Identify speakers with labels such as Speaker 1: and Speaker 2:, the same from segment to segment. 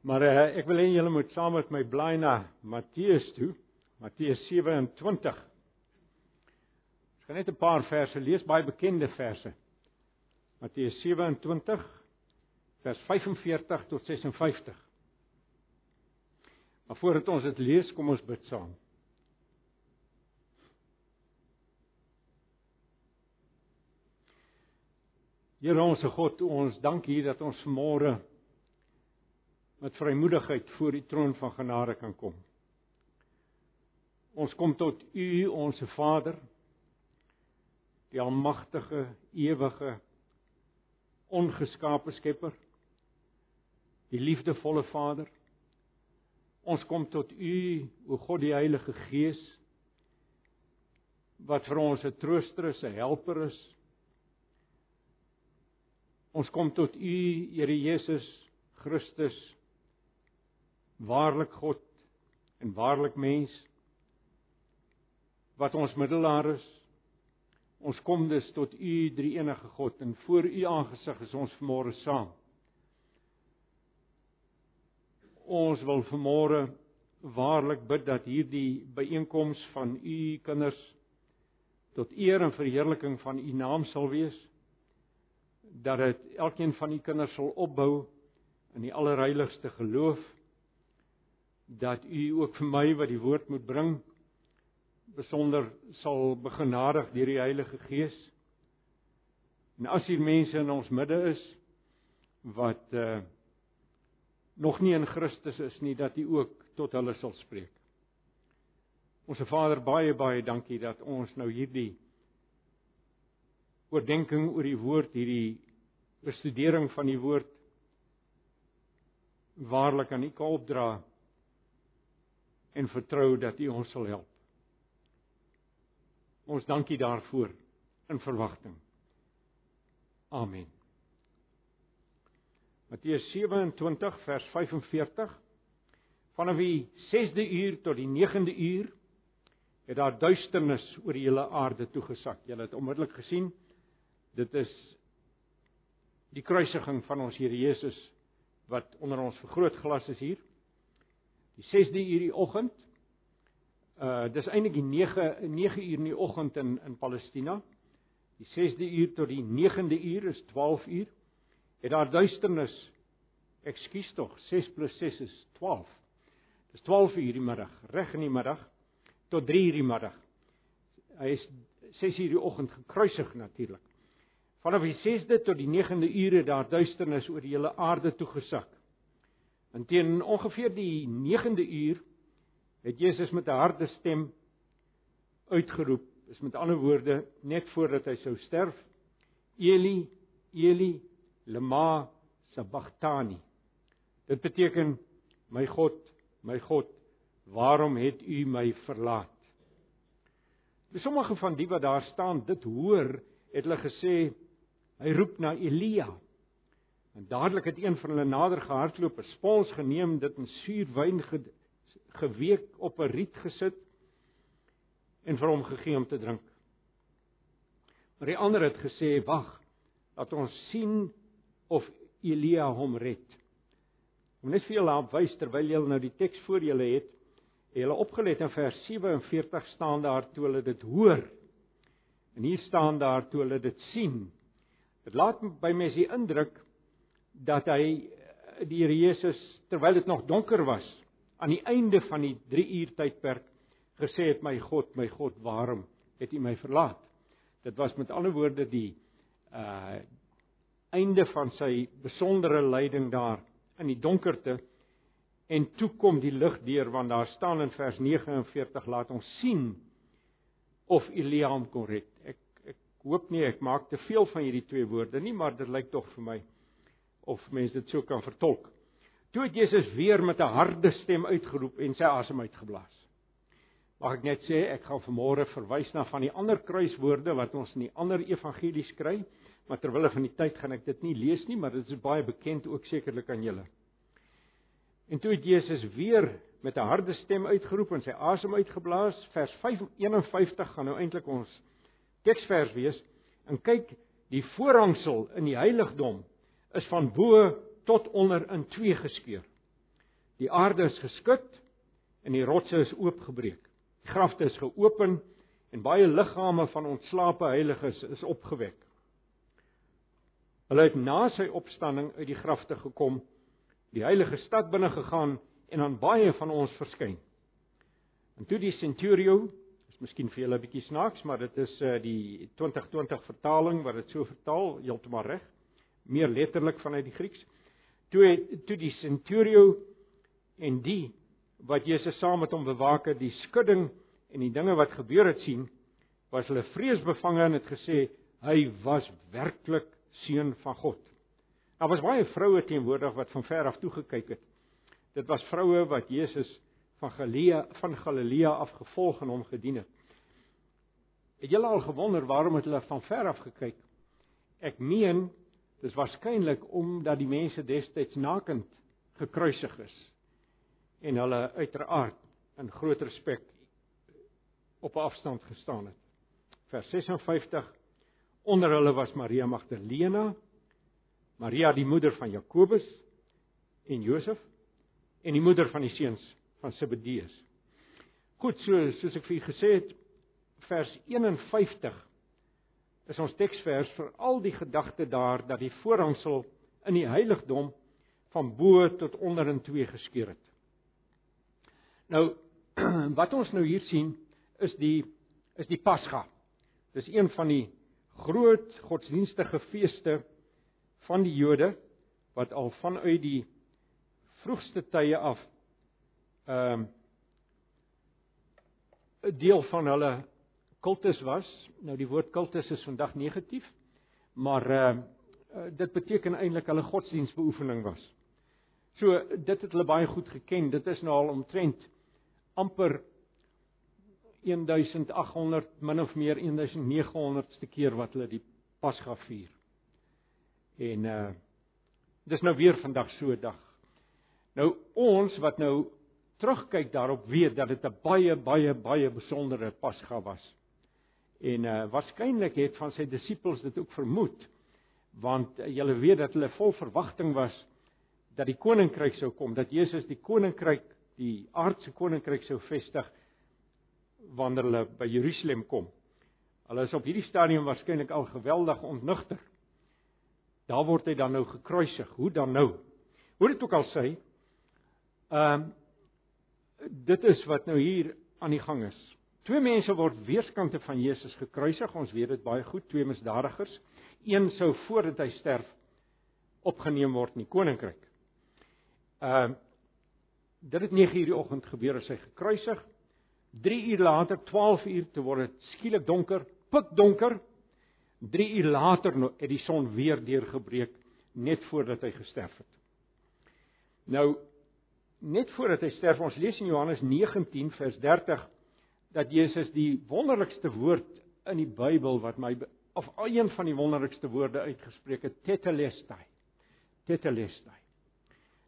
Speaker 1: Maar uh, ek wil hê julle moet saam met my blaai na Matteus toe. Matteus 27. Ek gaan net 'n paar verse lees, baie bekende verse. Matteus 27 vers 45 tot 56. Maar voordat ons dit lees, kom ons bid saam. Here ons God, ons dank hier dat ons môre met vrymoedigheid voor die troon van genade kan kom. Ons kom tot U, onsse Vader, die almagtige, ewige, ongeskaapte Skepper, die liefdevolle Vader. Ons kom tot U, o God die Heilige Gees, wat vir ons 'n trooster is, 'n helper is. Ons kom tot U, Here Jesus Christus, waarlik God en waarlik mens wat ons middelaar is. Ons kom dus tot U drie enige God en voor U aangesig is ons vanmôre saam. Ons wil vanmôre waarlik bid dat hierdie byeenkoms van U kinders tot eer en verheerliking van U naam sal wees dat dit elkeen van U kinders sal opbou in die allerheiligste geloof dat u ook vir my wat die woord moet bring besonder sal begenadig deur die Heilige Gees. En as hier mense in ons midde is wat uh nog nie in Christus is nie dat u ook tot hulle sal spreek. Onse Vader baie baie dankie dat ons nou hierdie oordeenking oor die woord hierdie bestudering van die woord waarlik aan u kan opdra en vertrou dat U ons sal help. Ons dankie daarvoor in verwagting. Amen. Matteus 27 vers 45 Vanaf die 6de uur tot die 9de uur het daar duisternis oor die hele aarde toegesak. Julle het onmiddellik gesien dit is die kruisiging van ons Here Jesus wat onder ons vergrootglas is hier die 6de uur die oggend. Uh dis eintlik die 9 9 uur in die oggend in in Palestina. Die 6de uur tot die 9de uur is 12 uur. Het daar duisternis. Ekskuus tog, 6 + 6 is 12. Dis 12 uur die middag, reg in die middag tot 3 uur die middag. Hy is 6 uur die oggend gekruisig natuurlik. Vanaf die 6de tot die 9de ure daar duisternis oor die hele aarde toegesak. En teen ongeveer die 9de uur het Jesus met 'n harde stem uitgeroep. Is met ander woorde net voordat hy sou sterf: Eli, Eli, lema sabachthani. Dit beteken: My God, my God, waarom het U my verlaat? Vir sommige van die wat daar staan, dit hoor, het hulle gesê hy roep na Elia. En dadelik het een van hulle nader gehardloop, 'n spons geneem, dit in suurwyn ge, geweek op 'n riet gesit en vir hom gegee om te drink. Maar die ander het gesê: "Wag, laat ons sien of Elia hom red." Om net vir julle op wys terwyl julle nou die teks voor julle het, het julle opgelet in vers 47 staan daar toe hulle dit hoor. En hier staan daar toe hulle dit sien. Dit laat by mense die indruk dat hy eh, die Here Jesus terwyl dit nog donker was aan die einde van die 3 uur tydperk gesê het my God my God waarom het U my verlaat? Dit was met ander woorde die uh einde van sy besondere lyding daar in die donkerte. En toe kom die lig deur want daar staan in vers 49 laat ons sien of Elia hom kon red. Ek ek hoop nie ek maak te veel van hierdie twee woorde nie maar dit lyk tog vir my of mense dit so kan vertolk. Toe het Jesus weer met 'n harde stem uitgeroep en sy asem uitgeblaas. Mag ek net sê ek gaan vanmôre verwys na van die ander kruiswoorde wat ons in die ander evangelies kry, maar terwyl van die tyd gaan ek dit nie lees nie, maar dit is baie bekend ook sekerlik aan julle. En toe het Jesus weer met 'n harde stem uitgeroep en sy asem uitgeblaas. Vers 51 gaan nou eintlik ons teksvers wees. En kyk, die voorhangsel in die heiligdom is van bo tot onder in twee geskeur. Die aarde is geskud en die rotse is oopgebreek. Die grafte is geopen en baie liggame van ontslape heiliges is opgewek. Hulle het na sy opstanding uit die grafte gekom, die heilige stad binne gegaan en aan baie van ons verskyn. En toe die centurio, is miskien vir julle 'n bietjie snaaks, maar dit is uh, die 2020 vertaling wat dit so vertaal, heeltemal reg, meer letterlik vanuit die Grieks. Toe toe die centurio en die wat Jesus saam met hom bewaak het, die skudding en die dinge wat gebeur het sien, was hulle vreesbevange en het gesê hy was werklik seun van God. Daar was baie vroue teenwoordig wat van ver af toe gekyk het. Dit was vroue wat Jesus van Galilea van Galilea af gevolg en hom gedien het. Het julle al gewonder waarom het hulle van ver af gekyk? Ek meen dis waarskynlik omdat die mense destyds nakend gekruisig is en hulle uiteraard in groot respek op afstand gestaan het. Vers 56 onder hulle was Maria Magdalena, Maria die moeder van Jakobus en Josef en die moeder van die seuns van Zebedeus. Goed, so soos ek vir u gesê het, vers 51 is ons teksvers vir al die gedagte daar dat die voorhangsel in die heiligdom van bo tot onder in twee geskeur het. Nou wat ons nou hier sien is die is die Pasga. Dis een van die groot godsdienstige feeste van die Jode wat al vanuit die vroegste tye af ehm um, 'n deel van hulle kultus was. Nou die woord kultus is vandag negatief, maar uh, dit beteken eintlik hulle godsdienstbeoefening was. So dit het hulle baie goed geken. Dit is nou al omtrent amper 1800 min of meer 1900ste keer wat hulle die Pasga vier. En uh dis nou weer vandag so 'n dag. Nou ons wat nou terugkyk daarop weet dat dit 'n baie baie baie besondere Pasga was. En uh waarskynlik het van sy disippels dit ook vermoed want uh, julle weet dat hulle vol verwagting was dat die koninkryk sou kom, dat Jesus die koninkryk die aardse koninkryk sou vestig wanneer hulle by Jerusalem kom. Hulle is op hierdie stadium waarskynlik al geweldig ontnugter. Daar word hy dan nou gekruisig. Hoe dan nou? Hoe dit ook al sê, ehm uh, dit is wat nou hier aan die gang is. Twee mense word weerskante van Jesus gekruisig. Ons weet dit baie goed, twee misdadigers. Een sou voordat hy sterf opgeneem word in die koninkryk. Ehm uh, dit het 9:00 die oggend gebeur as hy gekruisig. 3 uur later, 12 uur te word dit skielik donker, pikdonker. 3 uur later nou het die son weer deurgebreek net voordat hy gesterf het. Nou net voordat hy sterf, ons lees in Johannes 19 vers 30 dat Jesus die wonderlikste woord in die Bybel wat my of een van die wonderlikste woorde uitgespreek het, tetelestai. Tetelestai.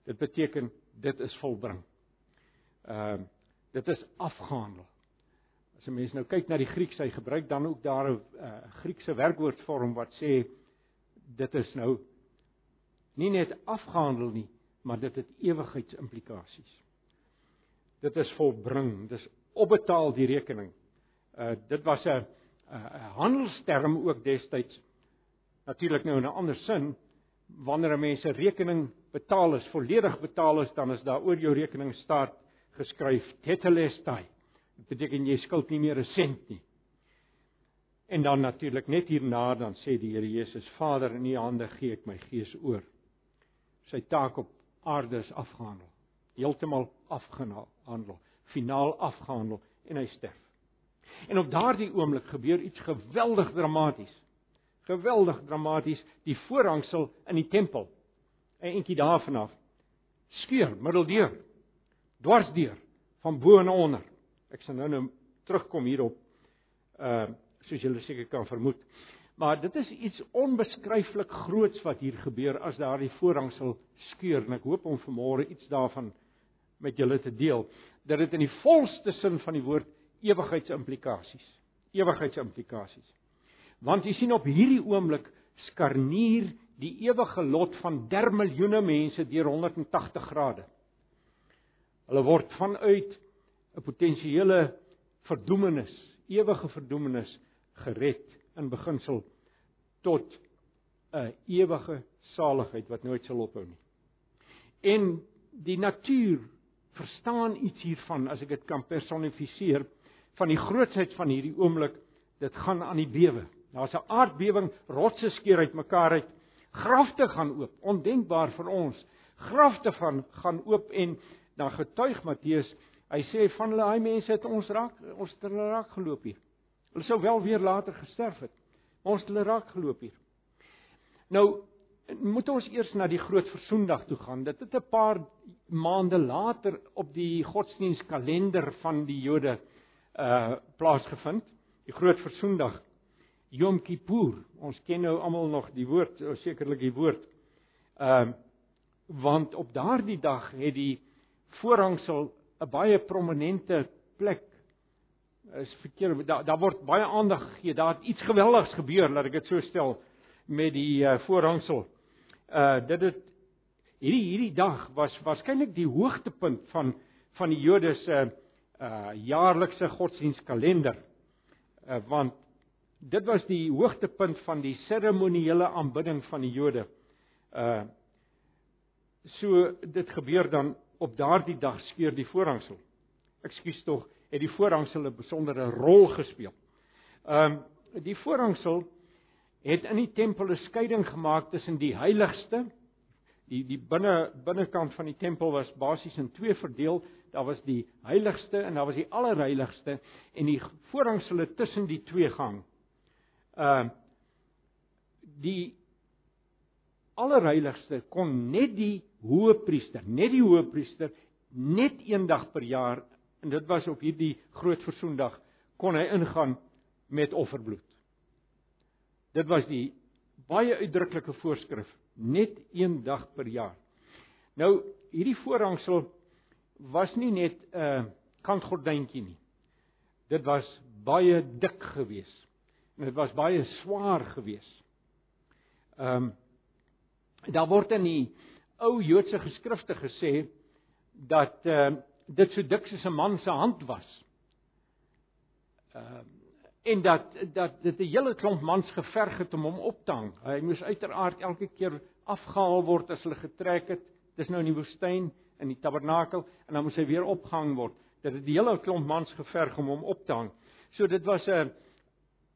Speaker 1: Dit beteken dit is volbring. Ehm uh, dit is afgehandel. As 'n mens nou kyk na die Grieks, hy gebruik dan ook daar 'n uh, Griekse werkwoordvorm wat sê dit is nou nie net afgehandel nie, maar dit het ewigheidsimplikasies. Dit is volbring, dis opbetaal die rekening. Uh dit was 'n 'n handelsterm ook destyds. Natuurlik nou in 'n ander sin wanneer 'n mens 'n rekening betaal is, volledig betaal is, dan is daar oor jou rekening staat geskryf tetelestai. Dit beteken jy skuld nie meer 'n sent nie. En dan natuurlik net hierna dan sê die Here Jesus: Vader, in U hande gee ek my gees oor. Sy taak op aarde is afgehandel. Heeltemal afgehandel, finaal afgehandel en hy sterf. En op daardie oomblik gebeur iets geweldig dramaties. Geweldig dramaties, die voorhangsel in die tempel. 'n Entjie daarvan af skeur middeldeur. Dwarsdeur van bo na onder. Ek sal nou nou terugkom hierop. Uh soos julle seker kan vermoed. Maar dit is iets onbeskryflik groots wat hier gebeur as daardie voorhangsel skeur en ek hoop om vanmôre iets daarvan met julle te deel dat dit in die volste sin van die woord ewigheidsimplikasies. Ewigheidsimplikasies. Want jy sien op hierdie oomblik skarnier die ewige lot van der miljoene mense deur 180 grade. Hulle word vanuit 'n potensiële verdoemenis, ewige verdoemenis gered in beginsel tot 'n ewige saligheid wat nooit sal ophou nie. En die natuur verstaan iets hiervan as ek dit kan personifiseer van die grootsheid van hierdie oomblik dit gaan aan die bewe. Daar's 'n aardbewing, rotse skeur uitmekaar uit, grafte gaan oop, ondenkbaar vir ons. Grafte van gaan oop en dan getuig Matteus, hy sê van hulle daai mense het ons raak ons het hulle raak geloop hier. Hulle sou wel weer later gesterf het. Ons het hulle raak geloop hier. Nou moet ons eers na die groot versoendag toe gaan. Dit het 'n paar maande later op die godsdienstkalender van die Jode uh plaasgevind. Die groot versoendag Yom Kippur. Ons ken nou almal nog die woord, sekerlik die woord. Ehm uh, want op daardie dag het die voorhangsel 'n baie prominente plek is verkeerd daar daar word baie aandag gegee. Daar het iets geweldigs gebeur, laat ek dit so stel met die uh, voorhangsel. Uh dit het hierdie hierdie dag was waarskynlik die hoogtepunt van van die Jode se uh jaarlikse godsdienstkalender. Uh want dit was die hoogtepunt van die seremoniële aanbidding van die Jode. Uh so dit gebeur dan op daardie dag skeur die voorhangsel. Ekskuus tog, het die voorhangsel 'n besondere rol gespeel. Um die voorhangsel het in die tempel 'n skeiding gemaak tussen die heiligste die die binne binnekant van die tempel was basies in twee verdeel. Daar was die heiligste en daar was die allerheiligste en die voorhangsel tussen die twee gang uh die allerheiligste kon net die hoëpriester, net die hoëpriester net een dag per jaar en dit was op hierdie groot versoendag kon hy ingaan met offerbloed. Dit was die baie uitdruklike voorskrif, net een dag per jaar. Nou hierdie voorhangsel was nie net 'n uh, kantgordyntjie nie. Dit was baie dik geweest en dit was baie swaar geweest. Ehm um, daar word in die ou Joodse geskrifte gesê dat ehm uh, dit so dik soos 'n man se hand was. Ehm uh, en dat dat dit 'n hele klomp mans geverg het om hom op te hang. Hy moes uiteraard elke keer afgehaal word as hulle getrek het. Dis nou in die woestyn in die tabernakel en dan moes hy weer opgehang word. Dit het die hele klomp mans geverg om hom op te hang. So dit was 'n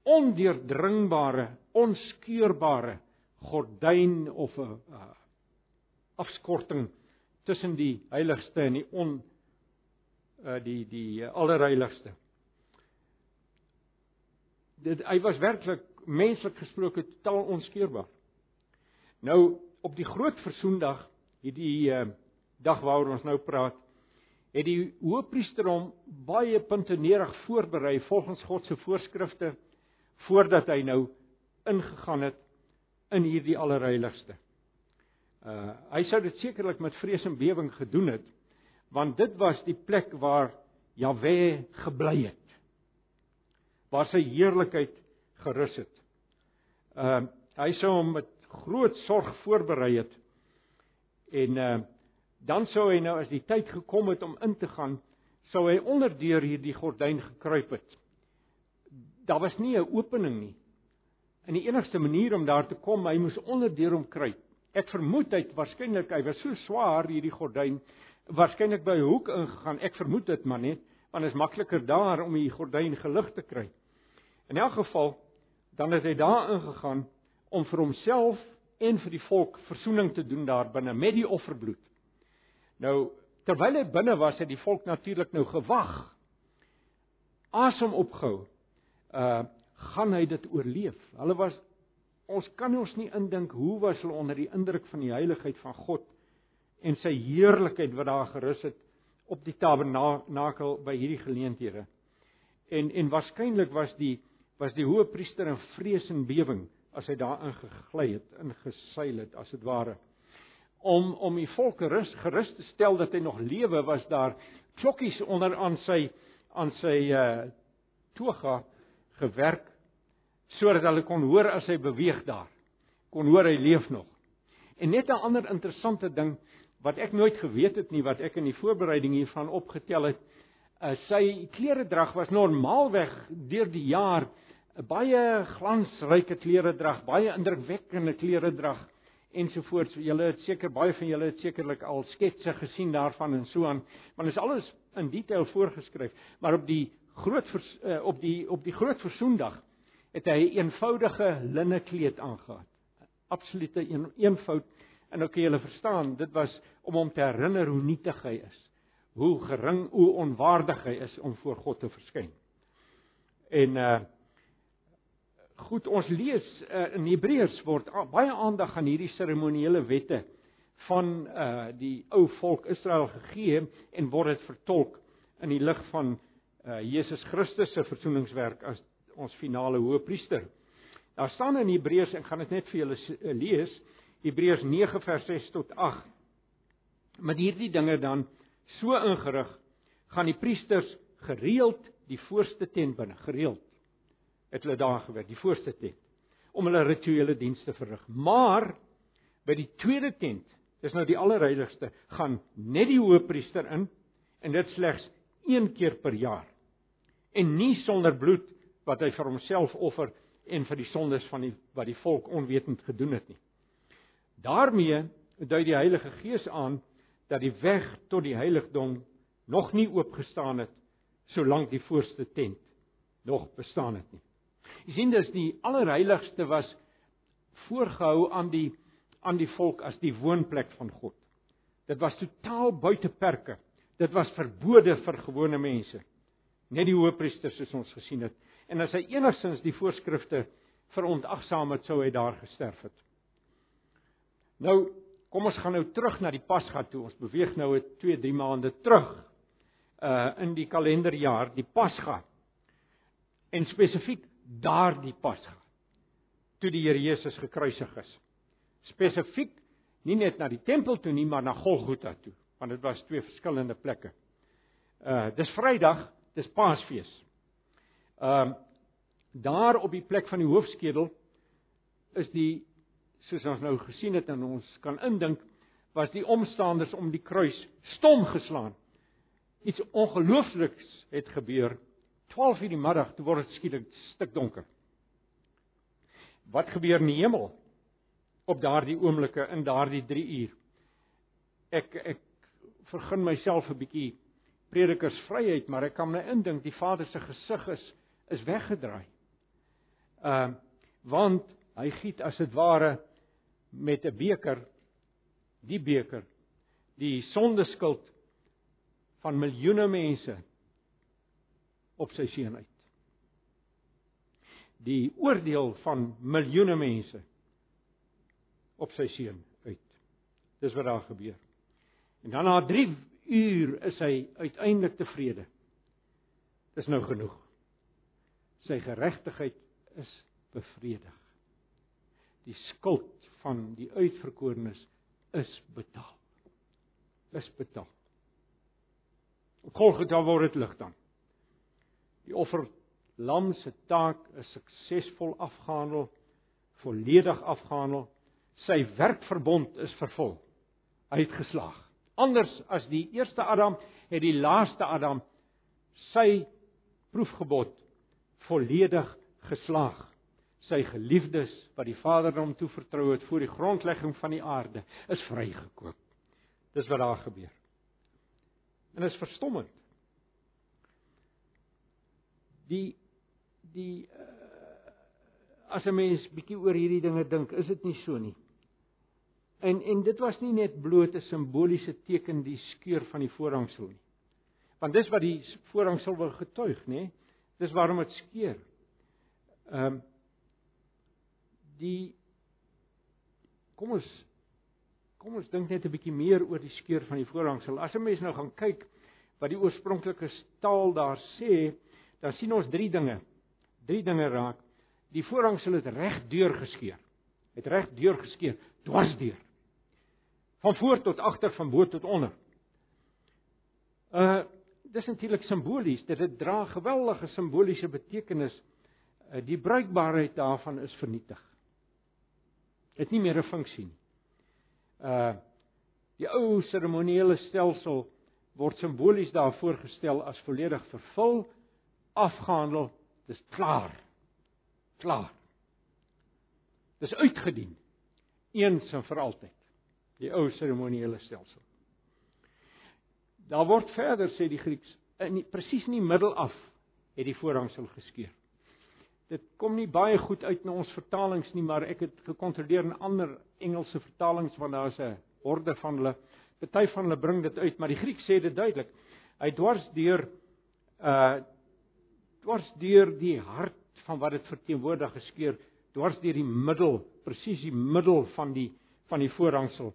Speaker 1: ondeurdringbare, onskeurbare gordyn of 'n uh, afskorting tussen die heiligste en die on uh, die die uh, allerheiligste. Dit hy was werklik menslik gesproke totaal onskeurbaar. Nou op die groot versoendag, hierdie uh, dag waaroor ons nou praat, het die hoofpriester hom baie puntenerig voorberei volgens God se voorskrifte voordat hy nou ingegaan het in hierdie allerheiligste. Uh hy sou dit sekerlik met vrees en bewering gedoen het want dit was die plek waar Jahwe gebly het. Waar sy heerlikheid gerus het. Uh hy sou hom met groot sorg voorberei het en uh dan sou hy nou as die tyd gekom het om in te gaan, sou hy onderdeur hierdie gordyn gekruip het daar was nie 'n opening nie. En die enigste manier om daar te kom, hy moes onderdeur hom kruip. Ek vermoed hy het waarskynlik hy was so swaar hierdie gordyn waarskynlik by 'n hoek ingegaan. Ek vermoed dit maar net, want dit is makliker daar om die gordyn gelig te kry. In elk geval dan het hy daar ingegaan om vir homself en vir die volk verzoening te doen daar binne met die offerbloed. Nou terwyl hy binne was, het die volk natuurlik nou gewag. Asem opgehou uh gaan hy dit oorleef. Hulle was ons kan ons nie indink hoe was hulle onder die indruk van die heiligheid van God en sy heerlikheid wat daar gerus het op die tabernakel by hierdie geleenthede. En en waarskynlik was die was die hoëpriester in vrees en bewering as hy daarin gegly het, ingeseil het as dit ware. Om om die volke rus gerus te stel dat hy nog lewe was daar klokkies onder aan sy aan sy uh toga gewerk sodat hulle kon hoor as hy beweeg daar. Kon hoor hy leef nog. En net 'n ander interessante ding wat ek nooit geweet het nie wat ek in die voorbereiding hiervan opgetel het. Uh, sy kleredrag was normaalweg deur die jaar baie glansryke kleredrag, baie indrukwekkende kleredrag ensovoorts. Julle het seker baie van julle het sekerlik al sketse gesien daarvan en so aan, want dit is alles in detail voorgeskryf. Maar op die groot vers, uh, op die op die groot versoendag het hy 'n eenvoudige linne kleed aangetree. Absolute een, eenvoud en nou kan julle verstaan, dit was om hom te herinner hoe nietig hy is. Hoe gering, hoe onwaardig hy is om voor God te verskyn. En uh goed, ons lees uh, in Hebreërs word uh, baie aandag aan hierdie seremonieele wette van uh die ou volk Israel gegee en word dit vertolk in die lig van uh Jesus Christus se verzoeningswerk as ons finale hoëpriester. Daar staan in Hebreërs, ek gaan dit net vir julle uh, lees, Hebreërs 9 vers 6 tot 8. Met hierdie dinge dan so ingerig gaan die priesters gereeld die voorste tent binne, gereeld. Het hulle daar gewerk, die voorste tent om hulle rituele dienste verrig. Maar by die tweede tent, dis nou die allerheiligste, gaan net die hoëpriester in en dit slegs een keer per jaar en nie sonder bloed wat hy vir homself offer en vir die sondes van die wat die volk onwetend gedoen het nie. Daarmee dui die Heilige Gees aan dat die weg tot die heiligdom nog nie oopgestaan het solank die voorste tent nog bestaan het nie. Jy sien dis die allerheiligste was voorgehou aan die aan die volk as die woonplek van God. Dit was totaal buite perke. Dit was verbode vir gewone mense net die hoofpriester soos ons gesien het. En as hy enigstens die voorskrifte verontagsaam het, sou hy daar gesterf het. Nou, kom ons gaan nou terug na die Pasga toe. Ons beweeg nou 'n 2-3 maande terug uh in die kalenderjaar, die Pasga. En spesifiek daardie Pasga toe die Here Jesus gekruisig is. Spesifiek nie net na die tempel toe nie, maar na Golgotha toe, want dit was twee verskillende plekke. Uh dis Vrydag dis Paasfees. Ehm um, daar op die plek van die hoofskedel is die soos ons nou gesien het en ons kan indink was die omstanders om die kruis stom geslaan. Iets ongeloofliks het gebeur. 12 uur die middag toe word dit skielik stik donker. Wat gebeur in die hemel op daardie oomblikke in daardie 3 uur? Ek ek vergun myself 'n bietjie predikersvryheid, maar ek kan my indink die Vader se gesig is is weggedraai. Ehm uh, want hy giet as dit ware met 'n beker die beker die sondeskuld van miljoene mense op sy seun uit. Die oordeel van miljoene mense op sy seun uit. Dis wat daar gebeur. En dan na 3 uur is hy uiteindelik tevrede. Dis nou genoeg. Sy geregtigheid is bevredig. Die skuld van die uitverkorenes is betaal. Is betaal. Op Golgotha word dit lig dan. Die offer lam se taak is suksesvol afgehandel, volledig afgehandel. Sy werkverbond is vervul. Hy het geslaag anders as die eerste Adam het die laaste Adam sy proefgebod volledig geslaag. Sy geliefdes wat die Vader hom toevertrou het voor die grondlegging van die aarde is vrygekoop. Dis wat daar gebeur. En is verstommend. Die die uh, as 'n mens bietjie oor hierdie dinge dink, is dit nie so nie. En en dit was nie net bloot 'n simboliese teken die skeur van die voorhangsel nie. Want dis wat die voorhangsel wil getuig, nê? Dis waarom dit skeur. Ehm um, die kom ons kom ons dink net 'n bietjie meer oor die skeur van die voorhangsel. As 'n mens nou gaan kyk wat die oorspronklike taal daar sê, dan sien ons drie dinge. Drie dinge raak. Die voorhangsel het reg deur geskeur. Het reg deur geskeur, dwars deur van voor tot agter van bo tot onder. Uh dis natuurlik simbolies, dit het dra geweldige simboliese betekenis. Uh, die bruikbaarheid daarvan is vernietig. Het nie meer 'n funksie nie. Uh Die ou seremoniele stelsel word simbolies daar voorgestel as volledig vervul, afgehandel, dis klaar. Klaar. Dis uitgedien eens en vir altyd. Die ou seremoniele stelsel. Daar word verder sê die Grieks in presies in die middel af het die voorhangsel geskeur. Dit kom nie baie goed uit in ons vertalings nie, maar ek het gekontroleer in ander Engelse vertalings want daar's 'n orde van hulle. Party van hulle bring dit uit, maar die Griek sê dit duidelik. Hy dwars deur uh dwars deur die hart van wat dit verteenwoordig geskeur, dwars deur die middel, presies die middel van die van die voorhangsel.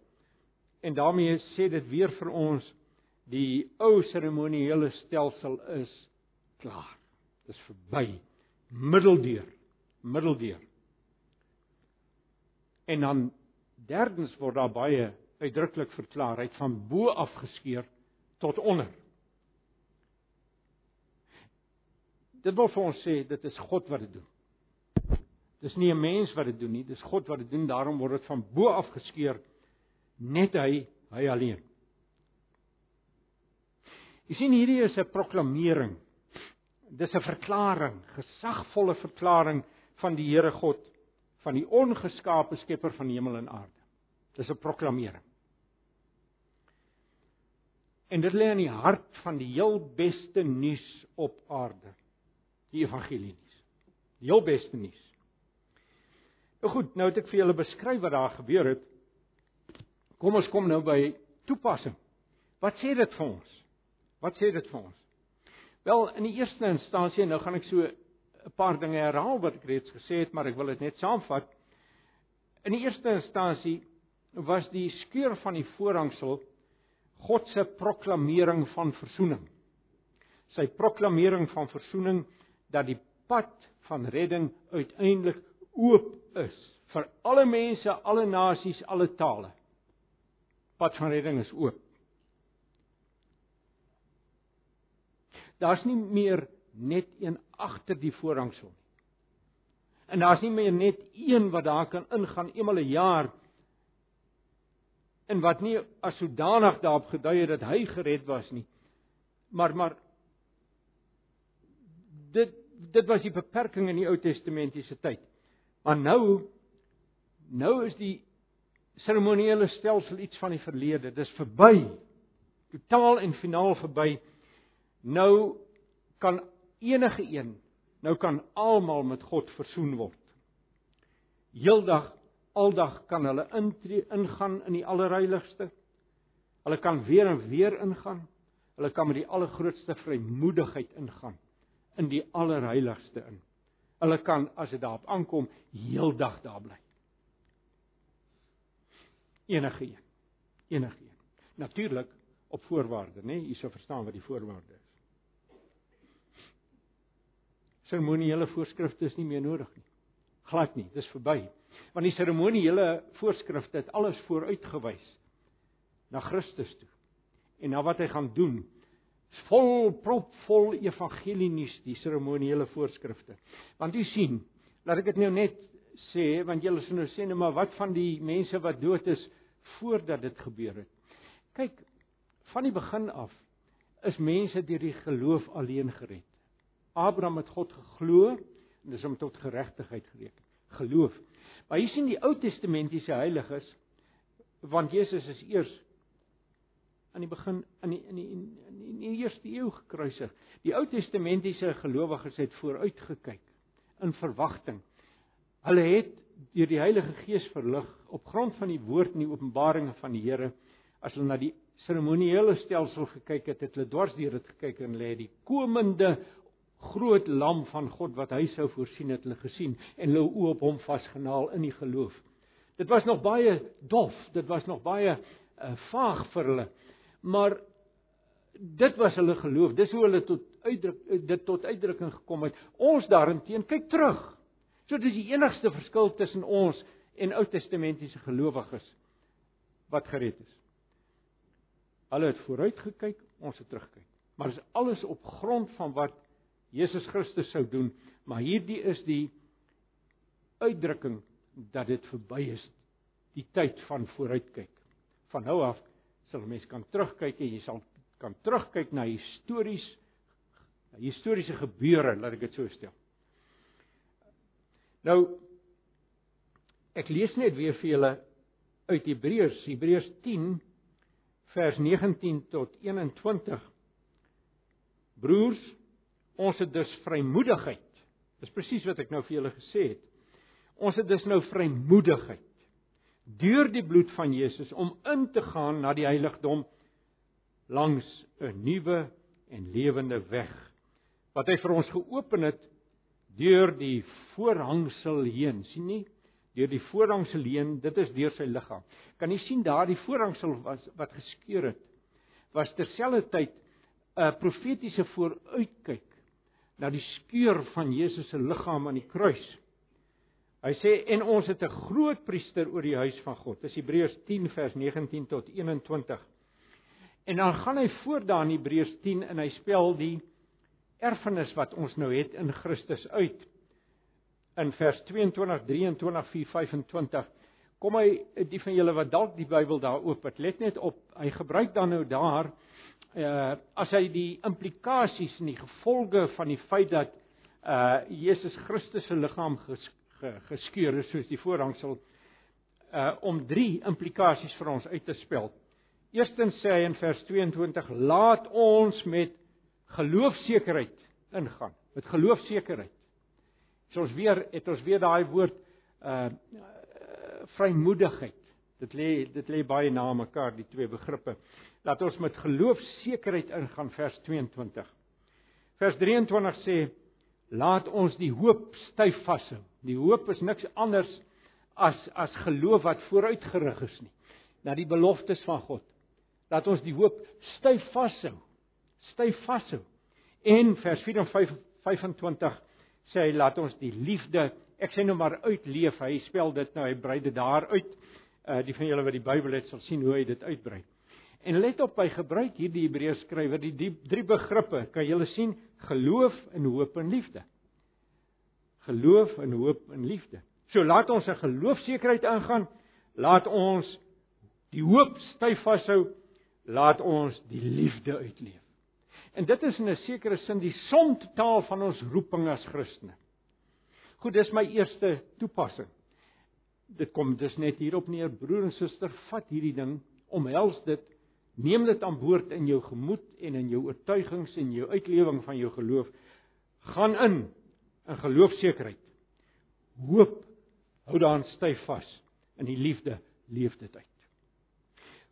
Speaker 1: En daarmee sê dit weer vir ons die ou seremoniele stelsel is klaar. Dis verby. Middeldeur. Middeldeur. En dan derdens word daar baie uitdruklik verklaar hy het van bo af geskeur tot onder. Dit wil vir ons sê dit is God wat dit doen. Dis nie 'n mens wat dit doen nie, dis God wat dit doen. Daarom word dit van bo af geskeur net hy, hy alleen. Jy sien hierdie is 'n proklamering. Dis 'n verklaring, gesagvolle verklaring van die Here God, van die ongeskaapte skepper van hemel en aarde. Dis 'n proklamering. En dit lê in die hart van die heel beste nuus op aarde. Die evangelie nuus. Die heel beste nuus. Nou goed, nou het ek vir julle beskryf wat daar gebeur het. Kom ons kom nou by toepassing. Wat sê dit vir ons? Wat sê dit vir ons? Wel, in die eerste instansie, nou gaan ek so 'n paar dinge herhaal wat ek reeds gesê het, maar ek wil dit net saamvat. In die eerste instansie was die skeur van die voorhangsel God se proklamering van verzoening. Sy proklamering van verzoening dat die pad van redding uiteindelik oop is vir alle mense, alle nasies, alle tale. Pad van redding is oop. Daar's nie meer net een agter die voorhangsel nie. En daar's nie meer net een wat daar kan ingaan eenmal 'n jaar en wat nie as sodanig daarop gedui het dat hy gered was nie. Maar maar dit dit was die beperking in die Ou Testamentiese tyd. Maar nou nou is die seremoniele stelsel iets van die verlede. Dis verby. Totaal en finaal verby. Nou kan enige een, nou kan almal met God versoen word. Heeldag, aldag kan hulle intree ingaan in die allerheiligste. Hulle kan weer en weer ingaan. Hulle kan met die allergrootste vrymoedigheid ingaan in die allerheiligste in. Hulle kan as dit daarop aankom heeldag daar bly. Enige een. Enige een. Natuurlik op voorwaarde, né? Nee? Jy sou verstaan wat die voorwaarde is seremoniele voorskrifte is nie meer nodig nie. Glad nie, dis verby. Want die seremoniele voorskrifte het alles vooruitgewys na Christus toe. En na wat hy gaan doen. Vol propvol evangelie nuus die seremoniele voorskrifte. Want u sien, laat ek dit nou net sê want julle sê nou sê nou maar wat van die mense wat dood is voordat dit gebeur het. Kyk, van die begin af is mense deur die geloof alleen gered. Abraham het God geglo en dis hom tot geregtigheid gereken. Geloof. Maar hier sien die Ou Testamentiese heiliges want Jesus is eers aan die begin in die in die in die, die eerste eeu gekruisig. Die Ou Testamentiese gelowiges het vooruit gekyk in verwagting. Hulle het deur die Heilige Gees verlig op grond van die woord en die openbaringe van die Here as hulle na die seremoniele stelsel gekyk het, het hulle dwars deur dit gekyk en lê die komende groot lam van God wat hy sou voorsien het hulle gesien en hulle oë op hom vasgenaal in die geloof. Dit was nog baie dof, dit was nog baie uh, vaag vir hulle. Maar dit was hulle geloof. Dis hoe hulle tot uitdruk dit tot uitdrukking gekom het. Ons daarenteen kyk terug. So dis die enigste verskil tussen ons en Ou Testamentiese gelowiges wat gered is. Hulle het vooruit gekyk, ons het teruggekyk. Maar dis alles op grond van wat Jesus Christus sou doen, maar hierdie is die uitdrukking dat dit verby is die tyd van vooruitkyk. Van nou af sal 'n mens kan terugkyk en jy sal kan terugkyk na histories historiese gebeure, laat ek dit so stel. Nou ek lees net weer vir julle uit Hebreërs, Hebreërs 10 vers 19 tot 21. Broers, ons het dus vrymoedigheid. Dis presies wat ek nou vir julle gesê het. Ons het dus nou vrymoedigheid deur die bloed van Jesus om in te gaan na die heiligdom langs 'n nuwe en lewende weg wat hy vir ons geopen het deur die voorhangsel heen, sien nie? Deur die voorhangsel heen, dit is deur sy liggaam. Kan jy sien daardie voorhangsel was wat geskeur het was terselfdertyd 'n profetiese vooruitkyk na die skeur van Jesus se liggaam aan die kruis. Hy sê en ons het 'n groot priester oor die huis van God. Dis Hebreërs 10 vers 19 tot 21. En dan gaan hy voort daar in Hebreërs 10 en hy spel die erfenis wat ons nou het in Christus uit. In vers 22, 23, 4, 25 kom hy die van julle wat dalk die Bybel daar oop het, let net op. Hy gebruik dan nou daar uh as hy die implikasies en die gevolge van die feit dat uh Jesus Christus se liggaam ges, ge, geskeur is soos die voorhangsel uh om drie implikasies vir ons uit te spel. Eerstens sê hy in vers 22: "Laat ons met geloofsekerheid ingaan." Met geloofsekerheid. So ons weer het ons weer daai woord uh vrymoedigheid. Dit lê dit lê baie na mekaar die twee begrippe. Laat ons met geloof sekerheid ingaan vers 22. Vers 23 sê laat ons die hoop styf vashou. Die hoop is niks anders as as geloof wat vooruitgerig is nie na die beloftes van God. Laat ons die hoop styf vashou. Styf vashou. En vers 24 25 sê hy laat ons die liefde ek sê nou maar uitleef. Hy spel dit nou, hy brei dit daar uit. Uh die van julle wat die Bybel het sal sien hoe hy dit uitbrei. En let op, hy gebruik hierdie Hebreërs skrywer die, die drie begrippe. Kan julle sien geloof en hoop en liefde. Geloof en hoop en liefde. So laat ons 'n geloofsekerheid ingaan. Laat ons die hoop styf vashou. Laat ons die liefde uitleef. En dit is in 'n sekere sin die somtaal van ons roeping as Christene. Goed, dis my eerste toepassing. Dit kom dus net hierop neer, broer en suster, vat hierdie ding, omhels dit, neem dit aan boord in jou gemoed en in jou oortuigings en jou uitlewing van jou geloof. Gaan in in geloofsekerheid. Hoop hou daaraan styf vas. In die liefde leef dit uit.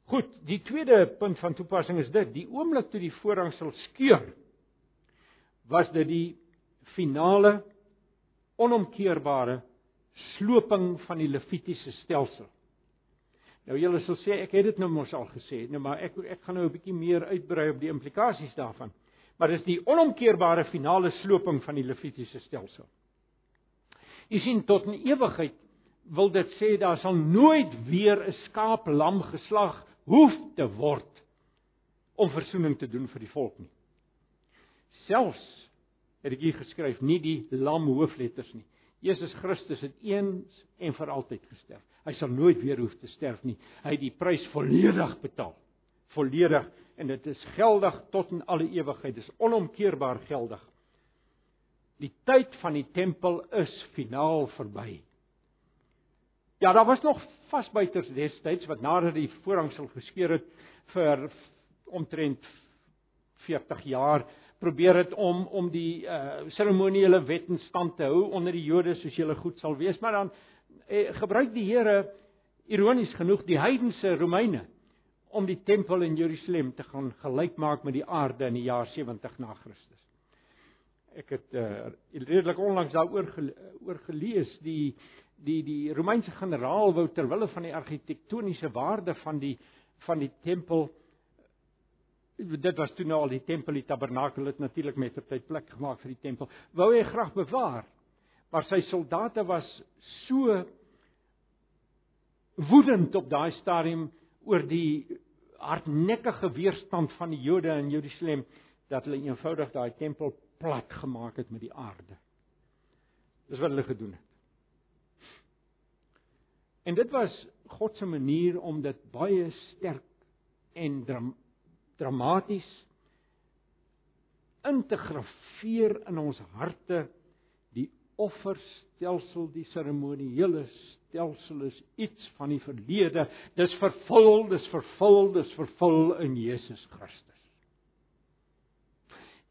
Speaker 1: Goed, die tweede punt van toepassing is dit: die oomblik toe die voorhang sal skeur, was dit die finale onomkeerbare sloping van die Levitiese stelsel. Nou julle sal sê ek het dit nou mos al gesê, nou maar ek ek gaan nou 'n bietjie meer uitbrei op die implikasies daarvan. Maar dis die onomkeerbare finale sloping van die Levitiese stelsel. U sien tot in ewigheid wil dit sê daar sal nooit weer 'n skaap lam geslag hoef te word om verzoening te doen vir die volk nie. Selfs het ek hier geskryf nie die lam hoofletters nie. Jesus Christus het eens en vir altyd gesterf. Hy sal nooit weer hoef te sterf nie. Hy het die prys volledig betaal. Volledig en dit is geldig tot in alle ewigheid. Dit is onomkeerbaar geldig. Die tyd van die tempel is finaal verby. Ja, daar was nog vasbuiters destyds wat nadat die voorhangsel geskeur het vir omtrent 40 jaar probeer dit om om die uh seremoniele wet in stand te hou onder die Jode soos julle goed sal wees, maar dan eh, gebruik die Here ironies genoeg die heidense Romeine om die tempel in Jerusalem te gaan gelykmaak met die aarde in die jaar 70 na Christus. Ek het uh redelik onlangs daaroor oor gelees die die die Romeinse generaal wou ter wille van die argitektoniese waarde van die van die tempel dit was toe nou al die tempel die tabernakel het natuurlik met ter tyd plek gemaak vir die tempel wou hy graag bewaar maar sy soldate was so woedend op daai stadium oor die hardnekkige weerstand van die Jode in Jerusalem dat hulle eenvoudig daai tempel plat gemaak het met die aarde. Dis wat hulle gedoen het. En dit was God se manier om dit baie sterk en dram, dramaties integreer in ons harte offerstelsel, die seremoniele stelsel is iets van die verlede. Dis vervul, dis vervul, dis vervul in Jesus Christus.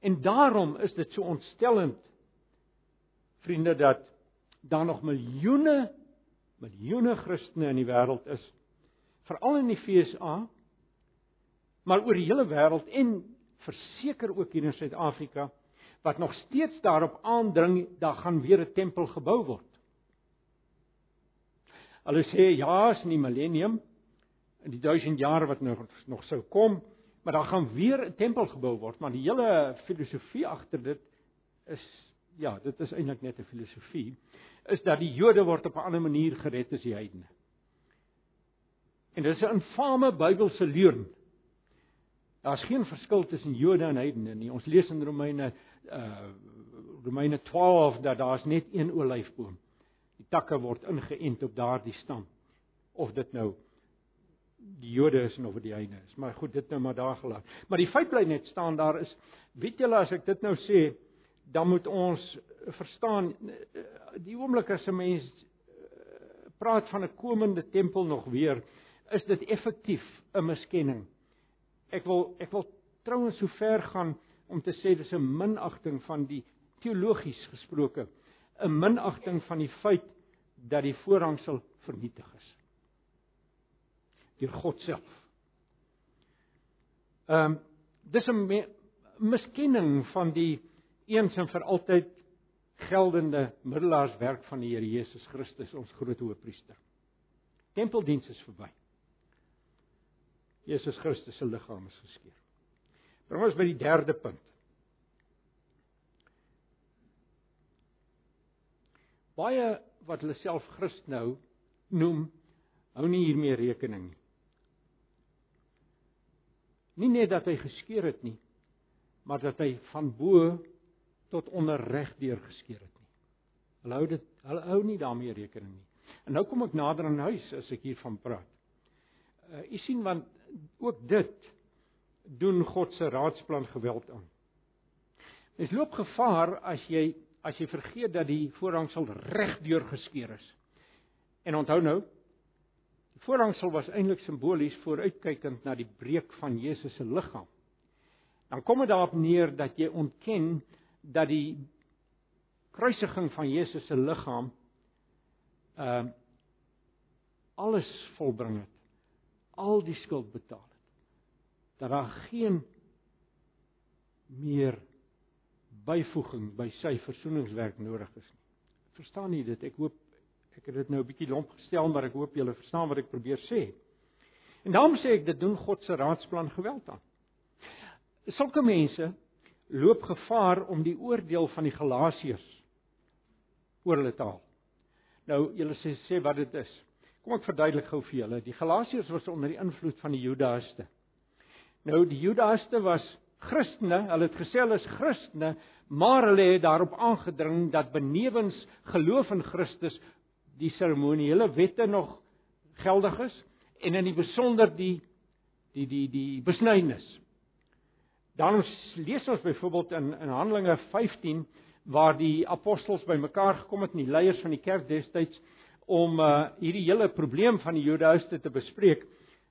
Speaker 1: En daarom is dit so ontstellend vriende dat daar nog miljoene miljoene Christene in die wêreld is veral in die FSA maar oor die hele wêreld en verseker ook hier in Suid-Afrika wat nog steeds daarop aandring dat gaan weer 'n tempel gebou word. Hulle sê ja, is in die millennium in die 1000 jaar wat nog nog sou kom, maar daar gaan weer 'n tempel gebou word, maar die hele filosofie agter dit is ja, dit is eintlik net 'n filosofie, is dat die Jode word op 'n ander manier gered as die heidene. En dit is 'n infame Bybelse leuen. Daar's geen verskil tussen Jode en heidene nie. Ons lees in Romeine uh Romeine 12 dat daar's net een olyfboom. Die takke word ingeënt op daardie stam. Of dit nou die Jode is of die heidene is. Maar goed, dit nou maar daar gelaat. Maar die feit bly net staan daar is weet julle as ek dit nou sê, dan moet ons verstaan die oomblik as 'n mens eh, praat van 'n komende tempel nog weer, is dit effektief 'n miskenning. Ek wil ek wil trouens so ver gaan om te sê dis 'n minagting van die teologies gesproke, 'n minagting van die feit dat die voorhangsel vernietig is deur God self. Ehm um, dis 'n miskenning van die eens en vir altyd geldende middelaarswerk van die Here Jesus Christus ons groot hoëpriester. Tempeldiens is verby. Jesus Christus se liggaam is geskeur. Bring ons by die derde punt. Baie wat hulle self Christ nou noem, hou nie hiermee rekening nie. Nie net dat hy geskeur het nie, maar dat hy van bo tot onder reg deur geskeur het nie. Hulle hou dit hulle hou nie daarmee rekening nie. En nou kom ek nader aan huis as ek hiervan praat. Uh u sien want ook dit doen God se raadsplan geweld aan. Mens loop gevaar as jy as jy vergeet dat die voorhangsel reg deur geskeur is. En onthou nou, die voorhangsel was eintlik simbolies vooruitkykend na die breek van Jesus se liggaam. Dan kom dit daarop neer dat jy ontken dat die kruisiging van Jesus se liggaam ehm uh, alles volbring het. Al die skuld betaal het. Dat daar geen meer byvoeging by sy versoeningswerk nodig is nie. Verstaan jy dit? Ek hoop ek het dit nou 'n bietjie lomp gestel, maar ek hoop julle verstaan wat ek probeer sê. En daarom sê ek dit doen God se raadsplan geweld aan. Sulke mense loop gevaar om die oordeel van die Galasiërs oor hulle te haal. Nou, julle sê sê wat dit is. Kom ek verduidelik gou vir julle. Die Galasiërs was onder die invloed van die Judaïste. Nou die Judaïste was Christene, hulle het gesê hulle is Christene, maar hulle het daarop aangedring dat benewens geloof in Christus die seremoniele wette nog geldig is en in die besonder die die die die besnydenis. Daarom lees ons byvoorbeeld in in Handelinge 15 waar die apostels bymekaar gekom het en die leiers van die kerk destyds om uh, hierdie hele probleem van die Jodehuiste te bespreek.